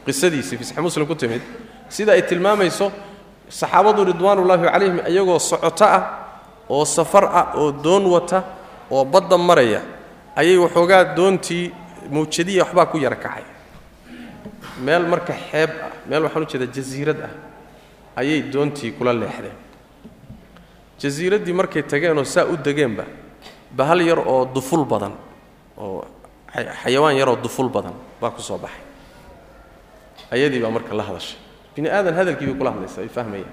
S1: Qisadiisii fi saxi muslim ku timid sida ay tilmaamayso saxaabadu ridwaanullaahi calayhim iyagoo socoto ah oo safar ah oo doon wata oo badda maraya ayay waxoogaa doontii mawjadiya waxbaa ku yara kacay. Meel marka xeeb ah meel waxaan u jeedaa jasiirad ah ayay doontii kula leexdeen. Jasiiraddii markay tageenoo saa u degeenba bahal yar oo duful badan oo xayawaan yaroo duful badan baa ku soo baxay. Ayadii baa marka la hadashay bini aadan hadalkii bay kula hadlaysaa ay fahmayaan.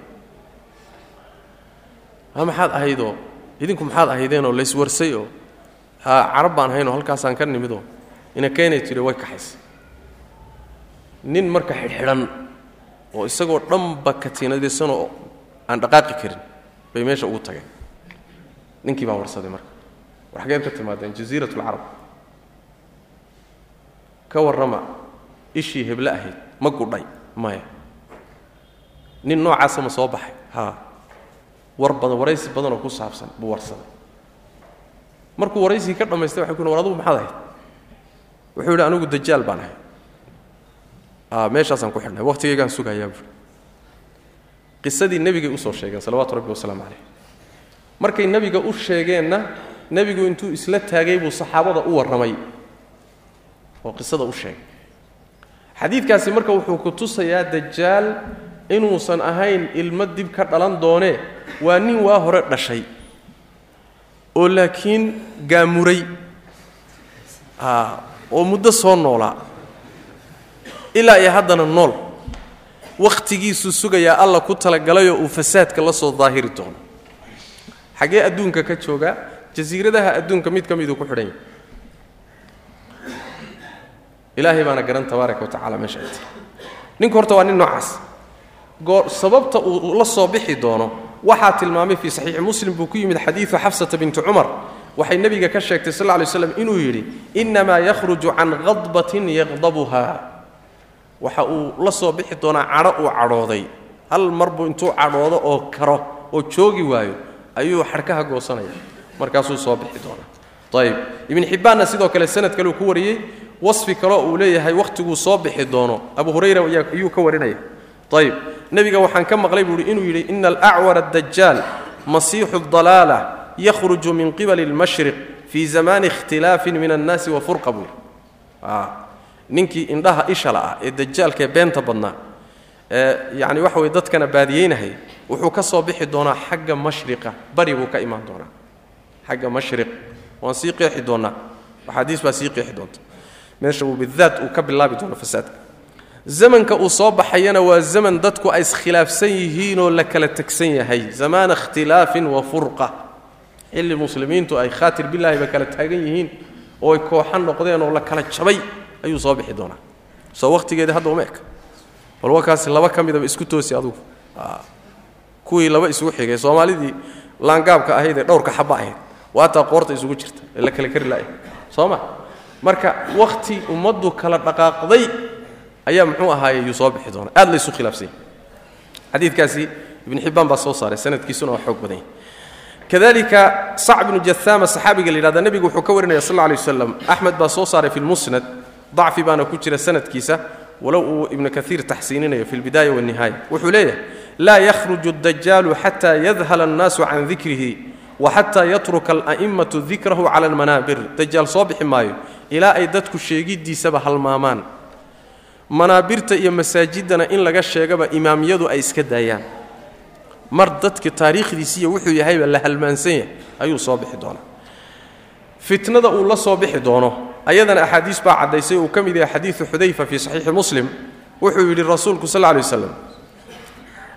S1: Ha maxaad ahaydoo idinku maxaad ahaydeenoo layswarsay oo carab baan ahaynoo halkaasaan ka nimidoo ina keenay tidhi way kaxaysay. Nin marka xidhxidhan oo isagoo dhanba katiinadaysanoo aan dhaqaaqi karin bay meesha ugu tageen. Ninkii baa warsaday marka. War xageed ka timaadeen jasiirat alcarab ka warrama ishii heble ahayd ma gudhay maya nin noocaasa ma soo baxay. Haa war badan waraysi badanoo ku saabsan buu warsaday. Markuu waraysigii ka dhammaystay waxay ku war adugu maxaad ahayd? Wuxuu yidhi anigu dajaal baan ahay. Meeshaasaan ku xidhnay. Waqtigaygaan sugayaa buui qisadii nebigay u soo sheegeen salawaatu rabbi wasalaamu calayh. Markay nebiga u sheegeenna nebigu intuu isla taagay buu saxaabada u warramay. Oo qisada u sheegay. Xadiidkaasi marka wuxuu ku tusayaa dajaal inuusan ahayn ilmo dib ka dhalan doonee waa nin waa hore dhashay oo laakiin gaamuray. Oo muddo soo noolaa ilaa iyo haddana nool. Wakhtigiisuu sugayaa alla ku talagalayoo uu fasaadka la soo daahiri doono. Xaggee adduunka ka joogaa jasiiradaha adduunka mid ka miduu ku xidhan yahay ilaahay baana garan tabaaraka wa tacala meesha ninku horta waa nin noocaas sababta uu la soo bixi doono waxaa tilmaamay fii saxiixi muslim buu ku yimid xadiidu xafsata binti cumar. Waxay nebiga ka sheegtay sal lla slam inuu yidhi innamaa yakhruju can khadbatin yaqdabuha waxa uu la soo bixi doonaa cadho uu cadhooday. Hal mar buu intuu cadhoodo oo karo oo joogi waayo ayuu xadhkaha goosanaya. Markaasuu soo bixi doonaa. Ayib ibn xibbaanna sidoo kale sanad kale uu ku wariyey wasfi kaleo uu leeyahay wakhtiguu soo bixi doono. Abu hurayra ayuu ka warinaya ayib nebiga waxaan ka maqlay buu hi inuu yidhi ina alacwar addajaal masiixu dalaala yakhruju min qibali اlmashriq fii zamani ikhtilaafin min annaasi wa furqa buu yidhi. Ninkii indhaha ishala ah ee dajaalkaee beenta badnaa ee yacni waxa weye dadkana baadiyeynahay wuxuu ka soo bixi doonaa xagga mashriqa bari buu ka imaan doonaa. Xagga mashriq waan sii qeexi doonnaa axaadiis baa sii qeexi doonta. Meesha uu bidaat uu ka bilaabi doono fasaadka zamanka uu soo baxayana waa zaman dadku ay iskhilaafsan yihiinoo la kala tegsan yahay. Zamaana ikhtilaafin wa furqa. Xilli muslimiintu ay khaatir bilahi ba kala taagan yihiin oo ay kooxan noqdeen oo la kala jabay ayuu soo bixi doonaa. Soo wakhtigeedi hadda uma eka. Bal wakaasi laba ka midaba isku toosi adugu. Kuwii laba isugu xigay soomaalidii laangaabka ahayd ee dhowrka xaba ahayd waataa qoorta isugu jirta ee la kala kari laaya soo ma marka wakhti ummaddu kala dhaqaaqday ayaa muxuu ahaaye yuu soo bixi doonaa aad la isu khilaafsanya xadiidkaasi ibn xibbaan baa soo saaray sanadkiisuna waa xoog badan kadalika sac bnu jahaama saxaabiga la yidhahda nebigu wuxuu ka warinaya sal lla lay waslam axmed baa soo saaray fi lmusnad dacfi baana ku jira sanadkiisa walow uu ibnu kaiir taxsiininayo fi lbidaaya walnihaaya wuxuu leeyahay laa yakhruju اdajaalu xata yadhala annaasu can dikrihi waxataa yatruka ala'immatu dikrahu cala almanaabir. Dajaal soo bixi maayo ilaa ay dadku sheegiddiisaba halmaamaan manaabirta iyo masaajiddana in laga sheegaba imaamyadu ay iska daayaan. Mar dadka taariikhdiisiiyo wuxuu yahayba la halmaansan yahay ayuu soo bixi doonaa. Fitnada uu la soo bixi doono ayadana axaadiis baa caddaysay. Uu ka mid yahay xadiidu xudayfa fii saxiixi muslim. Wuxuu yidhi rasuulku sal lay waslam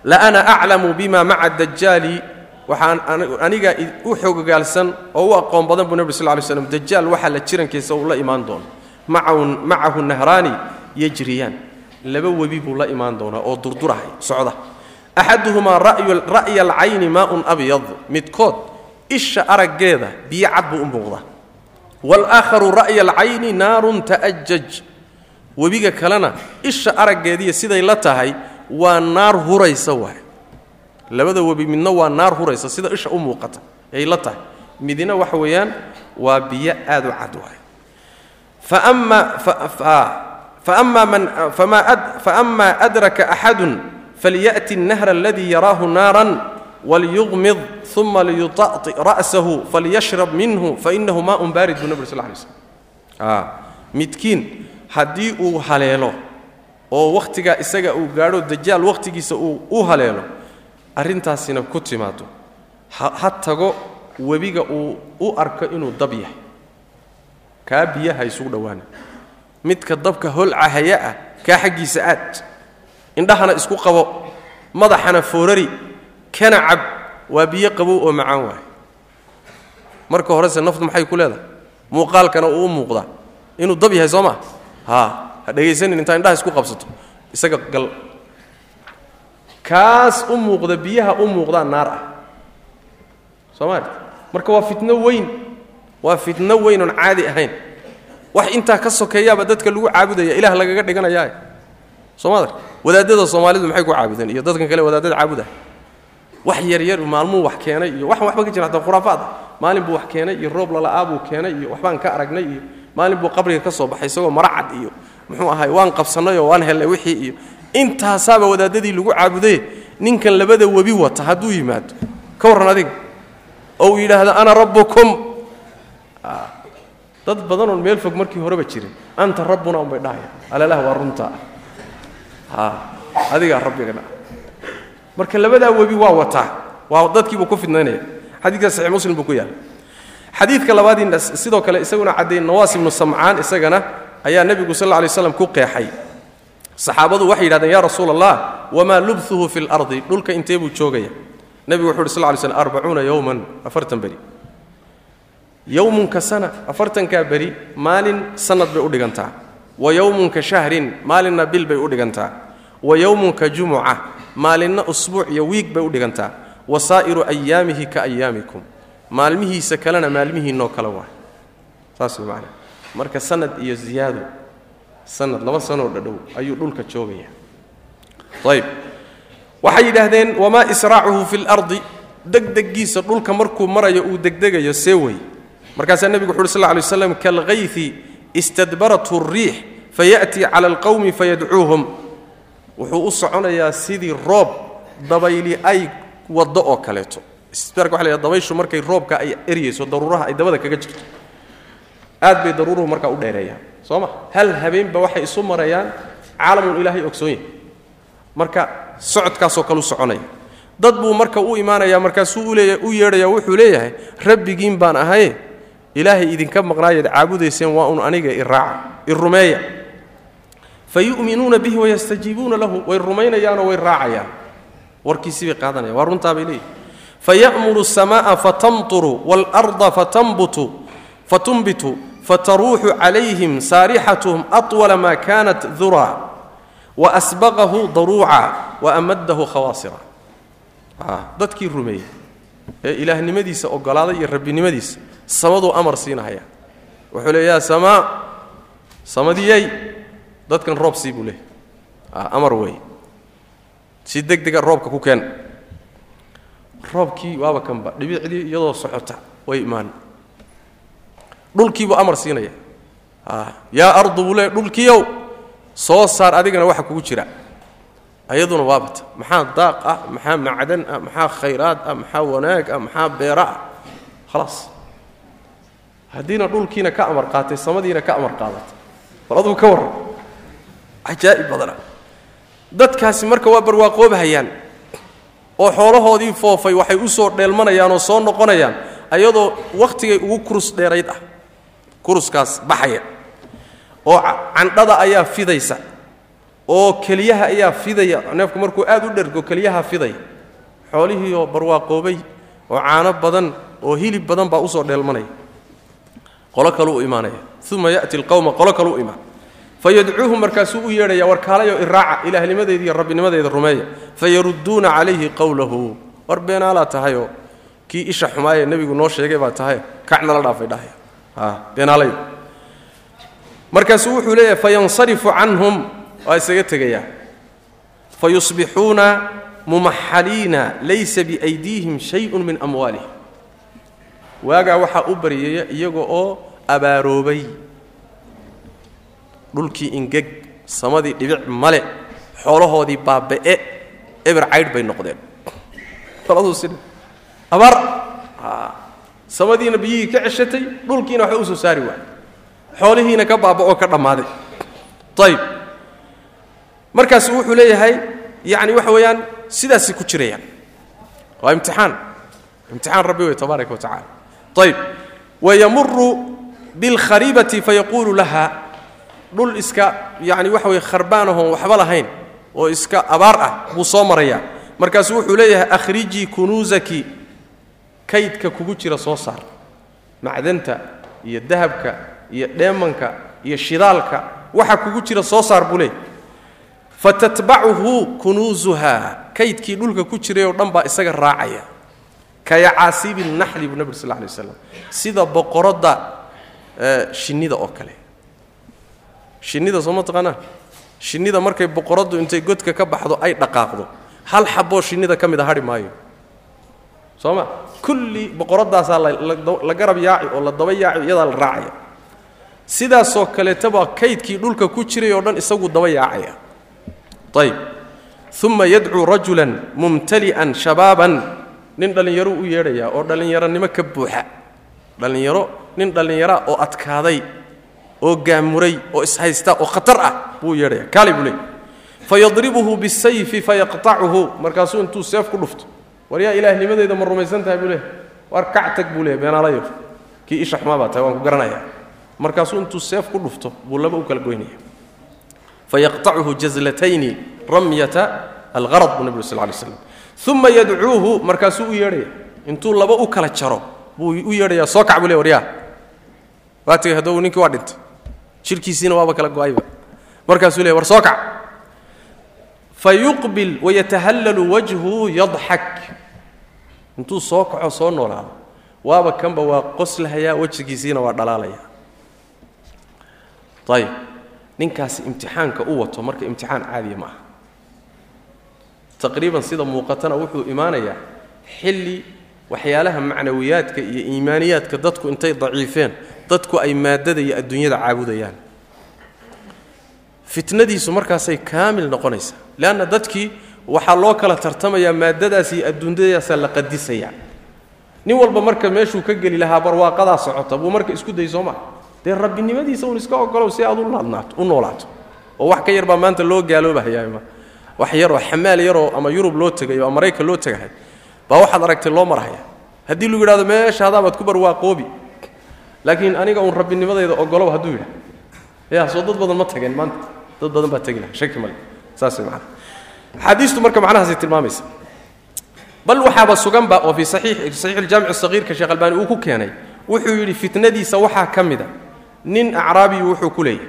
S1: la ana aclamu bima maca dajaali waxaan aniga u xogogaalsan oo u aqoon badan buu nebi sal lay slam dajaal waxaa la jirankiisa uu la imaan doono. Macahu nahraani yajriyaan laba webi buu la imaan doonaa oo durdurahay socda. Axaduhumaa ra'ya alcayni maaun abyad. Midkood isha araggeeda biyo cad buu u muuqdaa. Walaakharu ra'ya alcayni naarun ta'ajaj webiga kalena isha araggeediiyo siday la tahay waa naar huraysa waay labada webi midna waa naar huraysa sida isha u muuqata ay la tahay. Midina waxa weeyaan waa biyo aad u cad waay faama adraka axadun falyأti الnahra اladii yaraahu naaran walyuqmid uma liyuطaطi ra'sahu falyashrab minhu fainahu maaun baarid buu nabg sl lay slm midkiin haddii uu haleelo oo wakhtigaa isaga uu gaadho dajaal wakhtigiisa uu u haleelo arrintaasina ku timaado ha tago webiga uu u arko inuu dab yahay kaa biyaha isugu dhowaana midka dabka holcahaya ah kaa xaggiisa aad. Indhahana isku qabo madaxana foorari kana cab waa biyo qabow oo macaan waay marka horese naftu maxay ku leedahay? Muuqaalkana uu u muuqdaa. Inuu dab yahay soo maa haa ha dhegaysanin intaa indhaha isku qabsato. Isaga gal. Kaas u muuqda biyaha u muuqdaa naar ah. Soo maarta marka waa fitno weyn waa fitno weyn oon caadi ahayn wax intaa ka sokeeyaaba dadka lagu caabudaya ilaah lagaga dhiganayaa. Soo maadar? Wadaadada soomaalidu maxay ku caabudeen iyo dadkan kale wadaadada caabuda? Wax yaryar maalmuu wax keenay iyo waxan waxba ka jira hataa khuraafaad. Ah maalin buu wax keenay iyo roob lala'aabuu keenay iyo waxbaan ka aragnay iyo maalin buu qabriga ka soo baxay isagoo maracad iyo muxuu ahay waan qabsannay oo waan hellay wixii iyo intaasaaba wadaadadii lagu caabudaye ninkan labada webi wata hadduu yimaado. Ka warran adiga. Oo uu yidhaahdo ana rabbukum dad badanoon meel fog markii horeba jirin. Anta rabbuna unbay dhahaya alalah waa runtaa a adigaa rabbigana. Marka labadaa webi waa wataa waa dadkiibuu ku fidnaynaya. Xadiidka saxiix muslim buu ku yaalla xadiidka labaadiina sidoo kale isaguna caddeeyey nawaas ibnu samcaan isagana ayaa nebigu sal alla lay slam ku qeexay. Saxaabadu waxay yidhahdeen yaa rasuula allah wamaa lubhuhu fi lardi dhulka intee buu joogaya. Nebigu wuxu uhi sal ly slm arbacuuna yowman afartan beri yowmunka sana afartankaa beri maalin sanad bay u dhigantaa. Wa yowmunka shahrin maalinna bil bay u dhigantaa. Wa yowmunka jumuca maalinna usbuuc iyo wiig bay u dhigantaa. Wa saa'iru ayaamihi ka ayaamikum maalmihiisa kalena maalmihiinoo kale waa. Saas macnaa marka sanad iyo ziyaado sanad laba sanoo dhadhow ayuu dhulka joogaya ayb waxay yidhaahdeen wamaa israacuhu fi lardi degdegiisa dhulka markuu marayo uu degdegayo see wey markaasaa nebigu wuxu uhi sl ly slam kalkayfi istadbarathu riix fayaأtii cala alqowmi fayadcuuhum. Wuxuu u soconayaa sidii roob dabayli ay waddo oo kaleeto. Istidbaarka waxa la yhaha dabayshu markay roobka ay eryayso daruuraha ay dabada kaga jirto. Aad bay daruuruhu markaa u dheereeyaan soo ma? Hal habeenba waxay isu marayaan caalamun ilaahay ogsoon yahay marka socodkaasoo kale u soconaya. Dad buu marka u imaanaya markaasuu uleeya u yeedhaya wuxuu leeyahay rabbigiin baan ahaye ilaahay idinka maqnaayaad caabudayseen waa un aniga iraaca irumeeya fa yuminuuna bihi wayastajiibuuna lahu way rumaynayaanoo way raacayaan. Warkiisibay qaadanaya waa runtaabay leeyihi fayamuru samaaa fatamuru wlrda fatumbitu fataruuxu calayhim saarixatuhum awala maa kanat dura waasbaqahu daruuca waamadahu khawaasira. Ah, dadkii rumeeyey ee ilaahnimadiisa ogolaaday iyo rabbinimadiisa samaduu amar siinahaya. Wuxuu le yaa samaa samadiyey dadkan roob sii buu leehay amar wey. Si deg dega roobka ku keen. Roobkii waaba kanba dhibicdii iyadoo socota way imaan. Dhulkiibuu amar siinaya. Yaa ardu buu leey dhulkiiow soo saar adigana waxa kugu jira. Ayaduna waabata maxaa daaq ah maxaa macdan ah maxaa khayraad ah maxaa wanaag ah maxaa beera ah. Khalaas haddiina dhulkiina ka amar qaatay samadiina ka amar qaadatay bal aduu ka warran. Cajaa'ib badana. Dadkaasi marka waa barwaaqoobahayaan oo xoolahoodii foofay waxay u soo dheelmanayaan oo soo noqonayaan ayadoo wakhtigay ugu kurus dheerayd ah. Kuruskaas baxaya. Oo candhada ayaa fidaysa. Oo keliyaha ayaa fidaya. Neefku markuu aad u dhergo keliyaha fidaya xoolihii oo barwaaqoobay oo caano badan oo hilib badan baa u soo dheelmanaya qolo kalu u imaanaya uma ya'ti alqowma qolo kalu u imaan fayadcuuhum markaasuu u yeedhaya war kaalayo iraaca ilaahnimadeeda iyo rabbinimadeeda rumeeya. Fayarudduuna calayhi qowlahu war beenaalaa tahayoo kii isha xumaayee nebigu noo sheegay baa tahay kacnala beenaalay markaasuu wuxuu leeyahay fayansarifu canhum waa isaga tegayaa. Fayusbixuuna mumaxaliina laysa biaydiihim shayun min amwaalihim waagaa waxaa u baryaya iyaga oo abaaroobay dhulkii ingeg samadii dhibic male xoolahoodii baaba'e eber caydh bay noqdeen. Abaar samadiina biyihii ka ceshatay dhulkiina waxba u soo saari waay xoolihiina ka baaba'oo ka dhammaaday. Ayb markaasu wuxuu leeyahay yacni waxa weeyaan sidaasay ku jirayaan. Waa imtixaan. Imtixaan rabbi wey tabaaraka wa ayb wayamuru biاlkharibati fayaquulu laha. Dhul iska yani waxa weye kharbaanahoon waxba lahayn oo iska abaar ah buu soo marayaa markaasuu wuxuu leeyahay akhrijii kunuusaki kaydka kugu jira soo saar. Macdanta iyo dahabka iyo dheemanka iyo shidaalka waxa kugu jira soo saar buu leeyahy fatatbacuhu kunuusuha kaydkii dhulka ku jiray oo dhan baa isaga raacaya kayacaasiibi naxli buu nabig sal lay waslam sida boqoradda shinnida oo kale. Shinnida soo ma taqaanaa? Shinnida markay boqoraddu intay godka ka baxdo ay dhaqaaqdo. Hal xaboo shinnida ka mid a hadhi maayo. Soo ma? Kulli boqoraddaasaa la garab yaaci oo la daba yaaci iyadaa la raacaya. Sidaasoo kaleetaba kaydkii dhulka ku jiray oo dhan isagu daba yaacaya. Ayb uma yadcuu rajulan mumtali'an shabaaban nin dhallinyaro u yeedhayaa oo dhallinyaronimo ka buuxa. Dhallinyaro nin dhallinyara oo adkaaday oo gaamuray oo ishaysta oo khatar ah buu yeedhaya. Kaali buu leey fayadribuhu bisayfi fayaqtacuhu. Markaasuu intuu seef ku dhufto war yaa ilaahnimadeyda ma rumaysan tahay? buu leehay war kac tag buu leehay beenaalayo kii isha xumaa baa tahay waan ku garanayaa markaasuu intuu seef ku dhufto buu laba u kala goynaya fayaqtacuhu jazlatayni ramyata algarad buu nebigu sal lay slam uma yadcuuhu markaasuu u yeedhaya intuu laba u kala jaro buu u yeedhayaa soo kac buu le waryaa. Waa tegay haddou ninkii waa dhintay. Jirkiisiina waaba kala go'ayba markaasuu leey war soo kac. Fayuqbil wayatahallalu wajhu yadxak intuu soo kaco soo noolaado waaba kanba waa qoslahayaa wejigiisiina waa dhalaalaya ayib ninkaasi imtixaanka u wato marka imtixaan caadiya ma aha taqriiban sida muuqatana wuxuu imaanayaa xilli waxyaalaha macnawiyaadka iyo iimaaniyaadka dadku intay daciifeen dadku ay maaddada iyo adduunyada caabudayaan. Fitnadiisu markaasay kaamil noqonaysaa leanna dadkii waxaa loo kala tartamayaa maaddadaas iyo adduunyadaasaa la qadisayaa. Nin walba marka meeshuu ka geli lahaa barwaaqadaa socota buu marka isku day soo maa dee rabbinimadiisa uun iska ogolow si aad u noolaato. Oo wax ka yar baa maanta loo gaaloobahayaa wax yaroo xamaal yaroo ama yurub loo tegayo ama maraykan loo tegahay baa waxaad aragtay loo marhaya. Haddii lagu yidhahdo meesha hadaabaad ku barwaaqoobi laakiin aniga uun rabbinimadayda ogolow hadduu yidhah ya soo dad badan ma tageen maanta. Dad badan baa tegi laha shaki male saas macana axaadiistu marka macnahaasay tilmaamaysa. Bal waxaaba suganba oo fii saxiix aljaamic sagiirka sheekh albaani uu ku keenay. Wuxuu yidhi fitnadiisa waxaa ka mida nin acraabiyu wuxuu ku leeyahy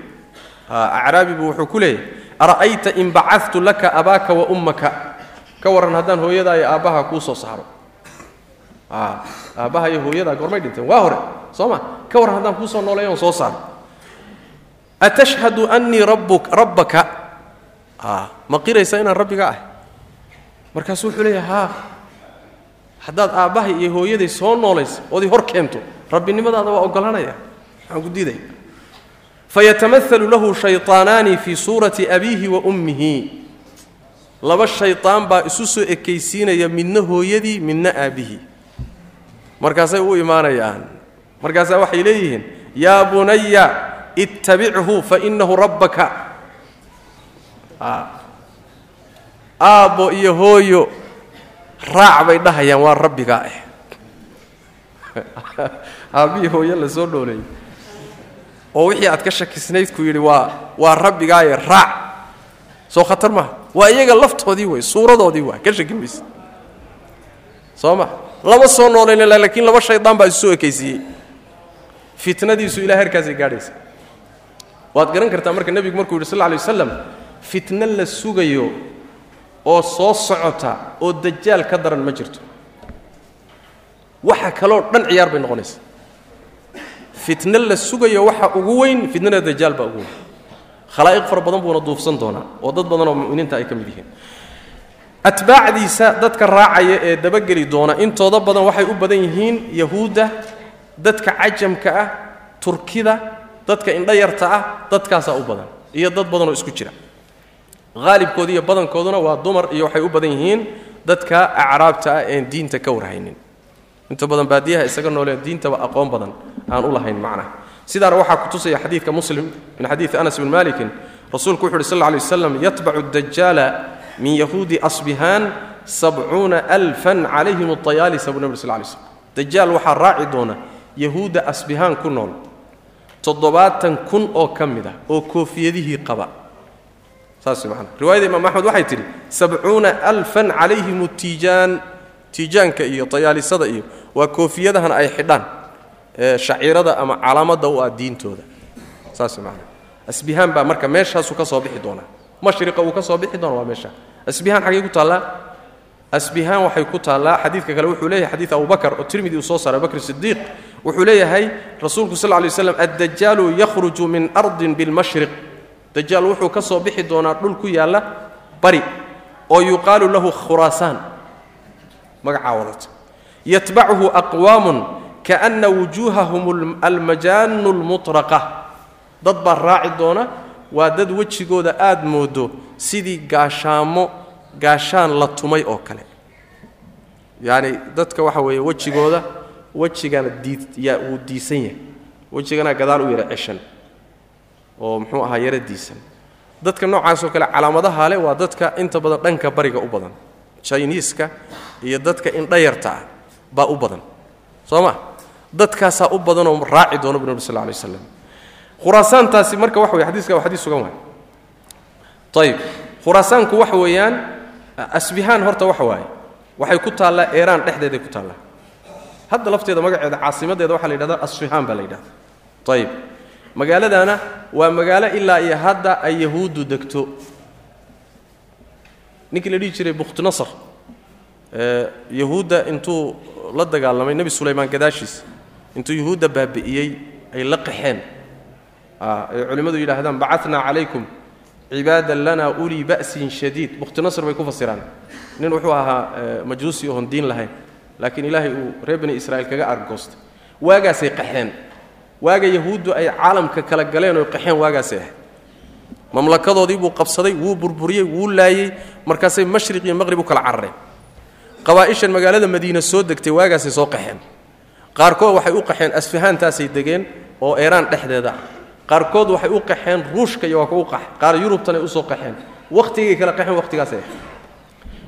S1: acraabibu wuxuu ku leeyahy ara'ayta in bacadtu laka abaaka wa ummaka? Ka warran haddaan hooyadaa iyo aabbaha kuu soo saaro. Aabbaha iyo hooyadaa gormay dhinteen. Waa hore soo ma? Ka warran haddaan kuu soo nooleeyo on soo saaro atashhadu annii rabbaka? Ma qiraysa inaan rabbiga ahay? Markaasuu wuxuu leeyahay haa haddaad aabbahay iyo hooyaday soo noolaysa oodii hor keento rabbinimadaada waa oggolaanaya. Maxaan ku diidaya fayatamaalu lahu shayطaanaani fii suurati abiihi wa ummihi laba shayطaan baa isu soo ekaysiinaya midna hooyadii midna aabbihii markaasay u imaanayaan markaasaa waxay leeyihiin yaa bunaya ittabichu fainahu rabbaka aabbo iyo hooyo raac bay dhahayaan waa rabbigaa ah aabbihii hooyo la soo dhooleeyey oo wixii aad ka shakisnayd ku yidhi waa waa rabbigaaye raac. Soo khatar maaha waa iyaga laftoodii wey suuradoodii waa ka shaki mayse soo ma lama soo noolayna laakiin laba shaydaan baa isu soo ekaysiiyey. Fitnadiisu ilaa herkaasay gaadhaysa. Waad garan kartaa marka nebigu markuu yidhi sal lla alay waslam fitno la sugayo oo soo socota oo dajaal ka daran ma jirto. Waxa kaloo dhan ciyaar bay noqonaysa fitno la sugayo waxa ugu weyn fitnada dajaal baa ugu weyn. Khalaa'iq fara badan buuna duufsan doonaa oo dad badan mu'miniinta ay ka mid yihiin. Atbaacdiisa dadka raacaya ee dabageli doona intooda badan waxay u badan yihiin yahuudda dadka cajamka ah turkida dadka indhayarta ah dadkaasaa u badan iyo dad badanoo isku jira. Haalibkooda iyo badankooduna waa dumar iyo waxay u badan yihiin dadka acraabta ah een diinta ka warhaynin inta badan baadiyaha isaga noolee diintaba aqoon badan aan u lahayn macnaha sidaana waxaa ku tusaya xadiidka muslim min xadiidi anas bn malikin. Rasuulku wuxu uhi sal lla lay yatbacu dajaala min yahuudi asbihaan sabcuuna alfan calayhim ayaalisa buu nabg sl lay slm dajaal waxaa raaci doona yahuudda asbihaan ku nool. Toddobaatan kun oo ka mid ah oo koofiyadihii qaba. Saas man riwaayada imaam axmed waxay tidhi sabcuuna alfan calayhim tiijaan tiijaanka iyo tayaalisada iyo waa koofiyadahan ay xidhaan shaciirada ama calaamadda u ah diintooda. Saas man asbihaan baa marka meeshaasuu ka soo bixi doonaa. Mashriqa uu ka soo bixi doona waa meesha. Asbihaan xaggay ku taallaa? Asbihaan waxay ku taallaa. Xadiidka kale wuxuu leeyahay xadiid abubakar oo tirmidi uu soo saaray abubakr sidiiq wuxuu leeyahay rasuulku sal lla lay waslam addajaalu yakhruju min ardin bilmashriq dajaal wuxuu ka soo bixi doonaa dhul ku yaalla bari oo yuqaalu lahu khuraasaan magacaa wadata yatbacuhu aqwaamun kaana wujuuhahum almajaanu lmutraqa dad baa raaci doona waa dad wejigooda aad moodo sidii gaashaamo gaashaan la tumay oo kale. Yacni dadka waxa weeye wejigooda wejigana diid yaa wuu diisan yahay. Wejigana gadaal u yara ceshan oo muxuu ahaa yara diisan. Dadka noocaasoo kale calaamadaha le waa dadka inta badan dhanka bariga u badan. Jiniiska iyo dadka indhayarta ah baa u badan. Soo ma dadkaasaa u badanoo raaci doono bu nab sal lay waslam khuraasaantaasi marka waxa wey xadiiska waa xadiis sugan waay. Ayib khuraasaanku waxa weeyaan asbihaan horta waxa waaye. Waxay ku taallaa eeraan dhexdeeday ku taallaa. Hadda lafteeda magaceeda caasimadeeda waxaa la yidhahdaa asfihaan baa la yidhahda ayib magaaladana waa magaalo ilaa iyo hadda ay yahuuddu degto. Ninkii la dhihi jiray bukhtinasar yahuudda intuu la dagaalamay nebi sulaymaan gadaashiis. Intuu yahuudda baabi'iyey ay la qaxeen. Ay culimmadu yidhaahdaan bacatnaa calaykum cibaadan lana ulii ba'sin shadiid. Bukhtinasr bay ku fasiraan. Nin wuxuu ahaa majruusi oon diin lahayn laakiin ilaahay uu reer bani israa'iil kaga argoostay. Waagaasay qaxeen. Waaga yahuuddu ay caalamka kala galeen oo qaxeen waagaasay ahayd. Mamlakadoodii buu qabsaday wuu burburiyey wuu laayey markaasay mashriq iyo maqrib u kala carareen qabaa'ishan magaalada madiina soo degtay waagaasay soo qaxeen. Qaarkood waxay u qaxeen asfahaantaasay degeen oo eeraan dhexdeeda. Qaarkood waxay u qaxeen ruushka iyo waa ku qax. Qaar yurubtanay u soo qaxeen. Wakhtigay kala qaxeen wakhtigaasay ahayd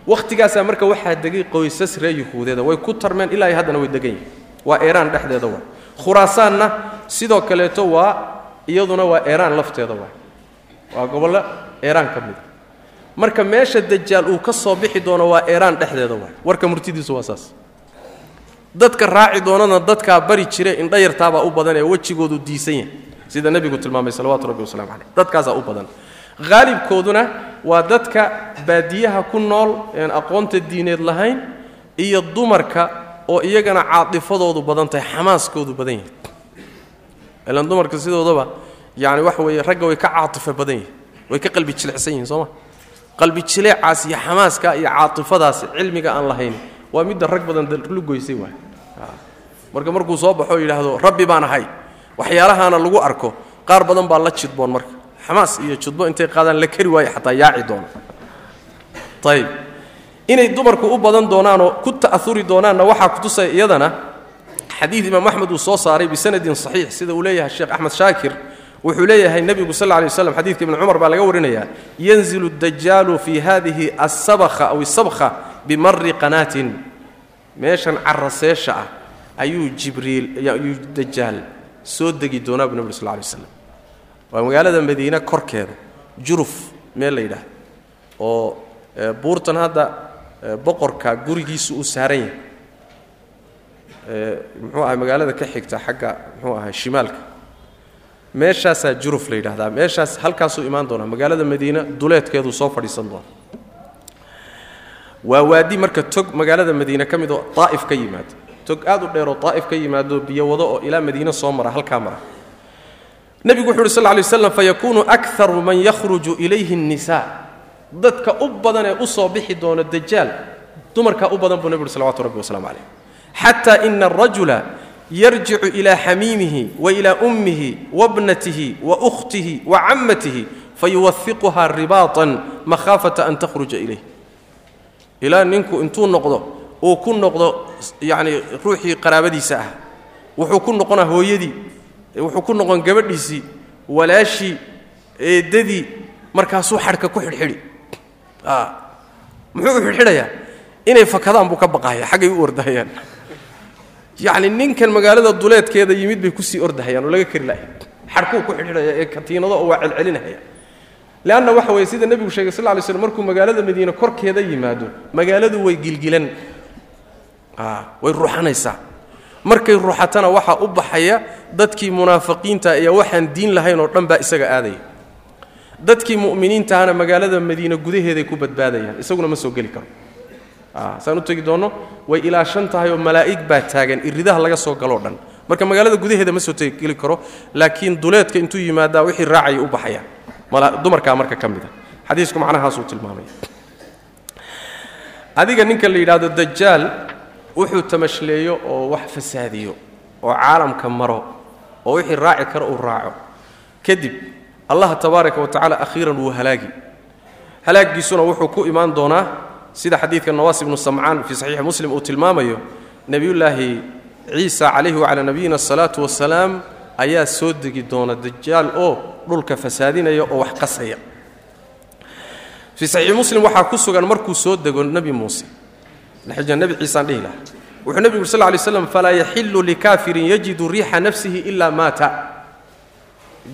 S1: wakhtigaasaa marka waxaa degay qoysas reer yuhuudeeda. Way ku tarmeen ilaa haddana way degan yihiin waa eeraan dhexdeeda waa. Khuraasaanna sidoo kaleeto waa iyaduna waa eeraan lafteeda waa. Waa gobollo eeraan ka mida marka meesha dajaal uu ka soo bixi doono waa eeraan dhexdeeda waa warka murtidiisu waa saas. Dadka raaci doonana dadkaa bari jire indhayartaabaa u badan ee wejigoodu diisan yahay. Sida nebigu tilmaamay salawatu rabbi waslamu caleyh dadkaasaa u badan. Haalibkooduna waa dadka baadiyaha ku nool ean aqoonta diineed lahayn iyo dumarka oo iyagana caatifadoodu badan tahay xamaaskoodu badan yahay. Ilaan dumarka sidoodaba yani waxa weeye ragga way ka caatifo badan yihiin way ka qalbi jilicsan yihiin sooma qalbi jileecaas iyo xamaaska iyo caatifadaas cilmiga aan lahayn. Waa midda rag badan lugoysay waay. Marka markuu soo baxo yidhaahdo rabbi baan ahay. Waxyaalahaana lagu arko. Qaar badan baa la jidboon marka. Xamaas iyo judbo intay qaadaan la kari waayo xataa yaaci doona. Ayib inay dumarku u badan doonaanoo ku ta'auri doonaanna waxaa kutusaya iyadana xadiid imaam axmed uu soo saaray bisanadin saxiix sida uu leeyahay sheekh axmed shaakir wuxuu leeyahay nebigu sal lay waslam xadidka ibni cumar baa laga warinayaa yanzilu dajaalu fi hadihi asabkha aw isabkha bimari qanaatin. Meeshan caraseesha ah ayuu jibriil ayuu dajaal soo degi doonaa bu nebi sl lay waslam waa magaalada madiine korkeeda juruf meel la yidhaahdo oo buurtan hadda boqorka gurigiisu uu saaran yahay. Muxuu ahay magaalada ka xigta xagga muxuu ahay shimaalka meeshaasaa juruf la yidhahdaa. Meeshaas halkaasuu imaan doonaa. Magaalada madiine duleedkeeduu soo fadhiisan doona waa waadi marka tog magaalada madiine ka mid oo daa'if ka yimaado tog aad u dheeroo daa'if ka yimaado biyo wado oo ilaa madiine soo mara halkaa mara. Nebigu wuxu uhi sal ly slam fayakuunu akaru man yakhruju ilayhi الnisaa dadka u badan ee u soo bixi doona dajaal dumarkaa u badan buu nebi uhi salawatu rabbi waslamu calayh xata ina arajula yarjicu ilaa xamiimihi wa ilaa ummihi wabnatihi wa ukhtihi wa cammatihi fayuwahiquhaa ribaatan makhaafata an takhruja ilayh. Ilaa ninku intuu noqdo uu ku noqdo yacni ruuxii qaraabadiisa ah. Wuxuu ku noqonaa hooyadii wuxuu ku noqon gabadhiisii walaashii eeddadii markaasuu xadhka ku xidhxidhi. Muxuu u xidhxidhayaa? Inay fakadaan buu ka baqahaya xaggay u ordahayaan yacni ninkan magaalada duleedkeeda yimid bay ku sii ordahayaan oo laga kari lahay xadhkuu ku xidhxidhaya ee katiinado oo waa celcelinahaya leanna waxa weye sida nebigu sheegay sal ly slm markuu magaalada madiine korkeeda yimaado magaaladu way gilgilan. Way ruuxanaysaa. Markay ruuxatana waxaa u baxaya dadkii munaafiqiinta iyo waxaan diin lahayn oo dhan baa isaga aadaya dadkii mu'miniintahana magaalada madiine gudaheeday ku badbaadayaan isaguna ma soo geli karo saan u tegi doonno way ilaashan tahay oo malaa'ig baa taagan iridaha laga soo galoo dhan. Marka magaalada gudaheeda ma soo tegeli karo laakiin duleedka intuu yimaadaa wixii raacaya u baxaya. Dumarkaa marka ka mid a. Xadiisku macnahaasuu tilmaamaya adiga ninka la yidhaahdo dajaal wuxuu tamashleeyo oo wax fasaadiyo oo caalamka maro oo wixii raaci karo uu raaco. Kadib allah tabaaraka wa tacala akhiiran wuu halaagi. Halaagiisuna wuxuu ku imaan doonaa sida xadiidka nawaas ibnu samcaan fii saxiixi muslim uu tilmaamayo nebiyullaahi ciisa calayhi wacalaa nabiyina asalaatu wasalaam ayaa soo degi doona dajaal oo dhulka fasaadinaya oo wax qasaya. Fii saxiixi muslim waxaa ku sugan markuu soo dego nebi muuse. Nebi ciisaan dhihi lahaa. Wuxuu nebigu sal lay slam falaa yaxilu likaafirin yajidu riixa nafsihi ilaa maata.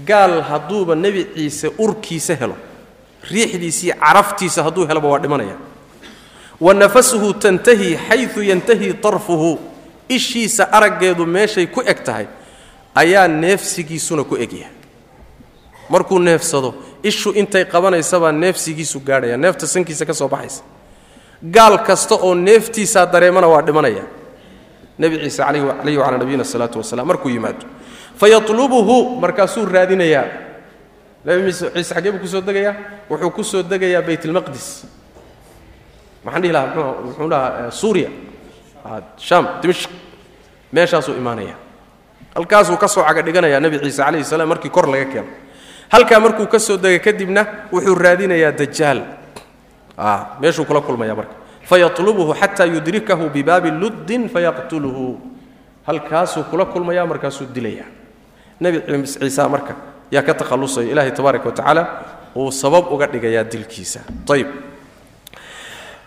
S1: Gaal hadduuba nebi ciise urkiisa helo. Riixdiisii caraftiisa hadduu heloba waa dhimanaya wa nafasuhu tantahi xayu yantahi tarfuhu. Ishiisa araggeedu meeshay ku eg tahay ayaa neefsigiisuna ku egyahay markuu neefsado ishu intay qabanaysabaa neefsigiisu gaadhaya neefta sankiisa ka soo baxaysa. Gaal kasta oo neeftiisaa dareemana waa dhimanaya. Nebi ciise calayhi wacalaa nabiyina asalaatu wasalaam markuu yimaado fayatlubuhu markaasuu raadinayaa. Nebi ciise xaggee buu ku soo degayaa? Wuxuu ku soo degayaa baytlmaqdis maxaan dhihi lahaa muxuu dhahaa suuriya. Shaam dimishq meeshaasuu imaanaya. Halkaasuu ka soo caga dhiganayaa nebi ciise calayhi salaam markii kor laga keeno. Halkaa markuu ka soo degay kadibna wuxuu raadinayaa dajaal meeshuu kula kulmaya marka. Fayatlubuhu xataa yudrikahu bibaabi luddin fayaqtuluhu. Halkaasuu kula kulmaya markaasuu dilaya nebi ciisa marka yaa ka takhallusaya ilaahay tabaaraka wa uu sabab uga dhigayaa dilkiisa. Ayb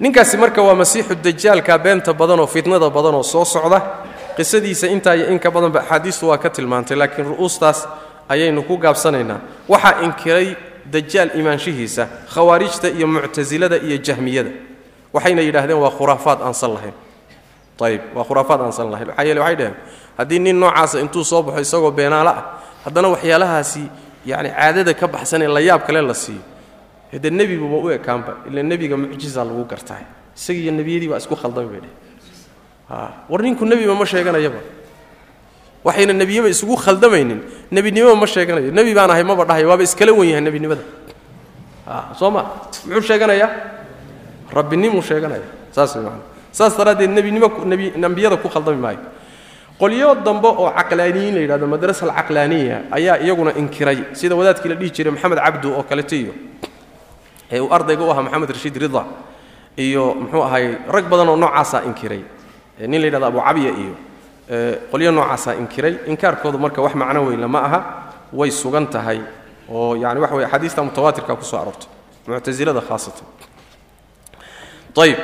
S1: ninkaasi marka waa masiixu dajaalka beenta badanoo fitnada badanoo soo socda. Qisadiisa intaa iyo in ka badanba axaadiistu waa ka tilmaantay laakiin ru'uustaas ayaynu ku gaabsanaynaa. Waxaa inkiray dajaal imaanshihiisa khawaarijta iyo muctasilada iyo jahmiyada. Waxayna yidhaahdeen waa khuraafaad aansan lahayn. Ayib waa khuraafaad aansan lahayn. Maxaa yeele waxay dhaheen haddii nin noocaasa intuu soo baxo isagoo beenaalo ah haddana waxyaalahaasi yacni caadada ka baxsan ee la yaab kale la siiyo hade nebiguba u ekaanba ila nebiga mucjiza lagu gartaay. Isaga iyo nebiyadii baa isku khaldamay bay dheh war ninku nebiba ma sheeganayaba. Waxayna nebiyaba isugu khaldamaynin nebinimoba ma sheeganayo nebi baan ahay maba dhahay waaba iskala wen yahay nebinimada. Soo ma? Muxuu sheeganayaa rabbinimuu sheeganaya. Saas way saas daraaddeed nebinimo nebi ambiyada ku khaldami maayo. Qolyo dambe oo caqlaaniyiin la yidhahdo madrasa alcaqlaaniya ayaa iyaguna inkiray. Sida wadaadkii la dhihi jiray maxamed cabdu oo kalete iyo ee uu ardayga u ahaa maxamed rashiid rida iyo muxuu ahay rag badan oo noocaasaa inkiray nin la yidhahdo abu cabya iyo qolyo noocaasaa inkiray. Inkaarkoodu marka wax macno weynla ma aha way sugan tahay oo yani waxa weye axaadiista mutawaatirka ku aroortay muctasilada khaasatan. Ayib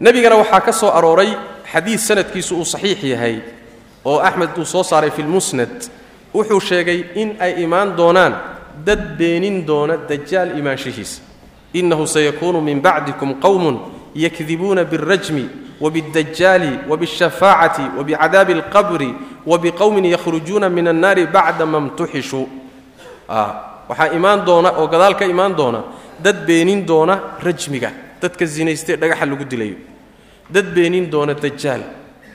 S1: nebigana waxaa ka soo arooray xadiid sanadkiisu uu saxiix yahay oo axmed uu soo saaray fi lmusnad wuxuu sheegay in ay imaan doonaan dad beenin doona dajaal imaanshihiisa inahu sayakuunu min bacdikum qowmun yakdibuuna biاlrajmi wbiاdajaali wbاshafaacati wbicadaabi اlqabri wbiqowmin yakhrujuuna min annaari bacda ma mtuxishuu waxaa imaan doona oo gadaal ka imaan doona dad beenin doona rajmiga dadka zinaystee dhagaxa lagu dilayo dad beenin doona dajaal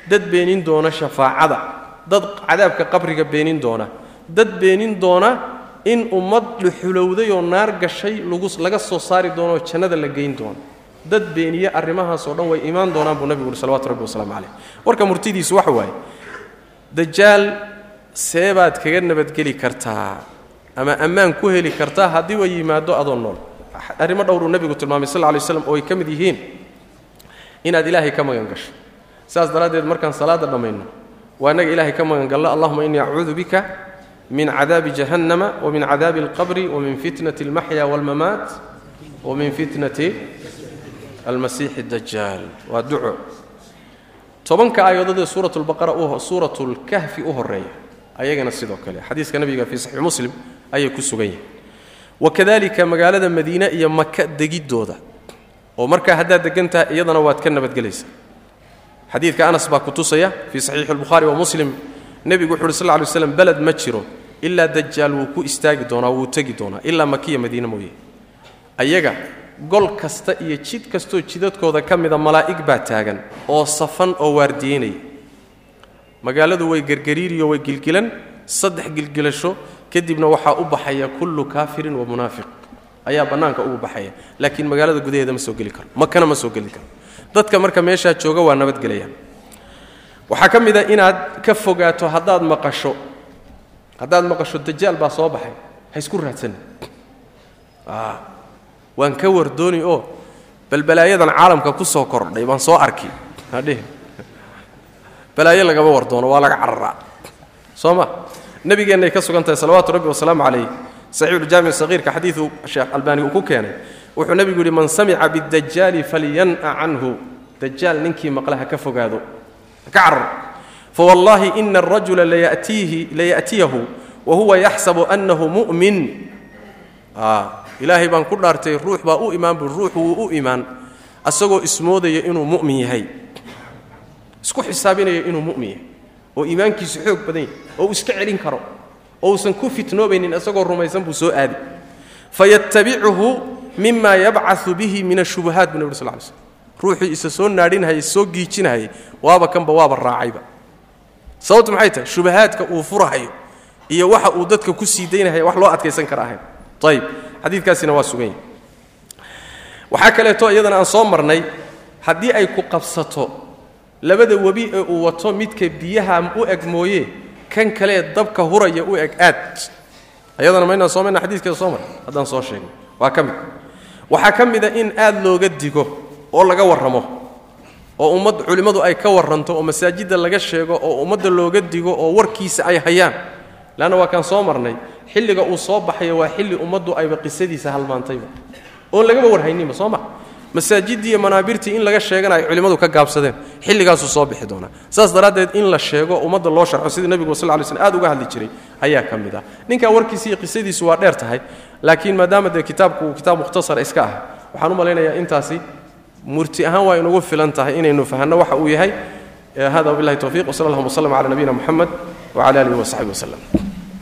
S1: dad beenin doona shafaacada dad cadaabka qabriga beenin doona dad beenin doona in ummad dhuxulowday oo naar gashay laga soo saari doonooo jannada la geyn doono dad beeniye arrimahaasoo dhan way imaan doonaan buu nabigu uhi salawatu rabbi wasalaamu caleyh warka murtidiisu waxa waaye dajaal seebaad kaga nabadgeli kartaa ama ammaan ku heli kartaa haddii way yimaado adoo nool. Arrimo dhowruu nebigu tilmaamay sal lay slam oo ay ka mid yihiin inaad ilaahay ka magan gasho. Saas daraaddeed markaan salaadda dhammayno waa innaga ilaahay ka magan gallo allahuma innii acuudu bika min cadaabi jahannama wa min cadaabi alqabri wa min fitnati almaxya waalmamaat wa min fitnati almasiixi dajaal waa duco. Tobanka aayadood ee suurat lbaqara suurat lkahfi u horreeya ayagana sidoo kale xadiiska nabiga fii saxiix muslim ayay ku sugan yihiin wakadalika magaalada madiine iyo maka degiddooda oo markaa haddaad degan iyadana waad ka nabadgelaysaa. Xadiidka anas baa ku tusaya fii saxiixi lbukhaari wa muslim. Nebigu wuxu uhi sal ly slam beled ma jiro ilaa dajaal wuu ku istaagi doonaa wuu tegi doonaa ilaa makiya madiine mooye. Ayaga gol kasta iyo jid kastoo jidadkooda ka mida malaa'ig baa taagan oo safan oo waardiyeynaya. Magaaladu way gergariiriyo way gilgilan saddex gilgilasho kadibna waxaa u baxaya kullu kaafirin wa munaafiq. Ayaa bannaanka ugu baxaya laakiin magaalada gudaheeda ma soo geli karo makana ma soo geli karo. Dadka marka meeshaa jooga waa nabadgelayaan waxaa ka mid a inaad ka fogaato haddaad maqasho haddaad maqasho dajaal baa soo baxay. Ha isku raadsan. Waan ka wardooni oo balbalaayadan caalamka ku soo kordhay baan soo arki hadhihi balaayo lagama wardoono waa laga cararaa soo ma? Nabigeennay ka sugan tahay salawaatu rabbi wasalaamu calayh saxiixuljaamic sahiirka xadiidu sheekh albaani uu ku keenay. Wuxuu nebigu yidhi man samica bidajaali falyan'a canhu. Dajaal ninkii maqla ha ka fogaado. Ha ka carar fawallaahi ina arajula laya'tiyahu wa huwa yaxsabu annahu mu'min ilaahay baan ku dhaartay ruux baa u imaan bu ruuxu wuu u imaan asagoo ismoodaya inuu mu'min yahay isku xisaabinaya inuu mu'min yahay oo iimaankiisu xoog badan yahay oo uu iska celin karo oo uusan ku fitnoobaynin isagoo rumaysan buu soo aadi fayattabicuhu mima yabcau bihi min ashubuhaat bu nabg sl lay slm ruuxii isa soo naadhinhayay soo giijinahayay waaba kanba waaba raacayba sababtu maxay tahay? Shubahaadka uu furahayo iyo waxa uu dadka ku sii daynahaya wax loo adkaysan kara ahayn. Ayib xadiidkaasina waa sugan yahy waxaa kaleeto iyadana aan soo marnay haddii ay ku qabsato labada webi ee uu wato midka biyaha u eg mooye kan kalee dabka huraya u eg aad. Ayadana maynaan soo marna xadiiskeeda soo marnay. Haddaan soo sheegnay waa ka mid. Waxaa ka mida in aad looga digo oo laga warramo oo ummad culimmadu ay ka warranto oo masaajidda laga sheego oo ummadda looga digo oo warkiisa ay hayaan. Leanna waa kaan soo marnay. Xilliga uu soo baxayo waa xilli ummaddu ayba qisadiisa halmaantayba. Oon lagaba warhayninba soo ma? Masaajiddii iyo manaabirtii in laga sheegana ay culimmadu ka gaabsadeen. Xilligaasuu soo bixi doonaa. Saas daraaddeed in la sheego ummadda loo sharxo sidii nebigu sal lay slm aad uga hadli jiray ayaa ka mid ah. Ninkan warkiisi iyo qisadiisu waa dheer tahay laakiin maadaama dee kitaabku uu kitaab mukhtasara iska ah waxaan u malaynayaa intaasi murti ahaan waa inugu filan tahay inaynu fahanno waxa uu yahay. Hada wabillahi towfiiq wsala allahuma wslm cala nabiyina moxamed wcala alihi wasaxbi waslem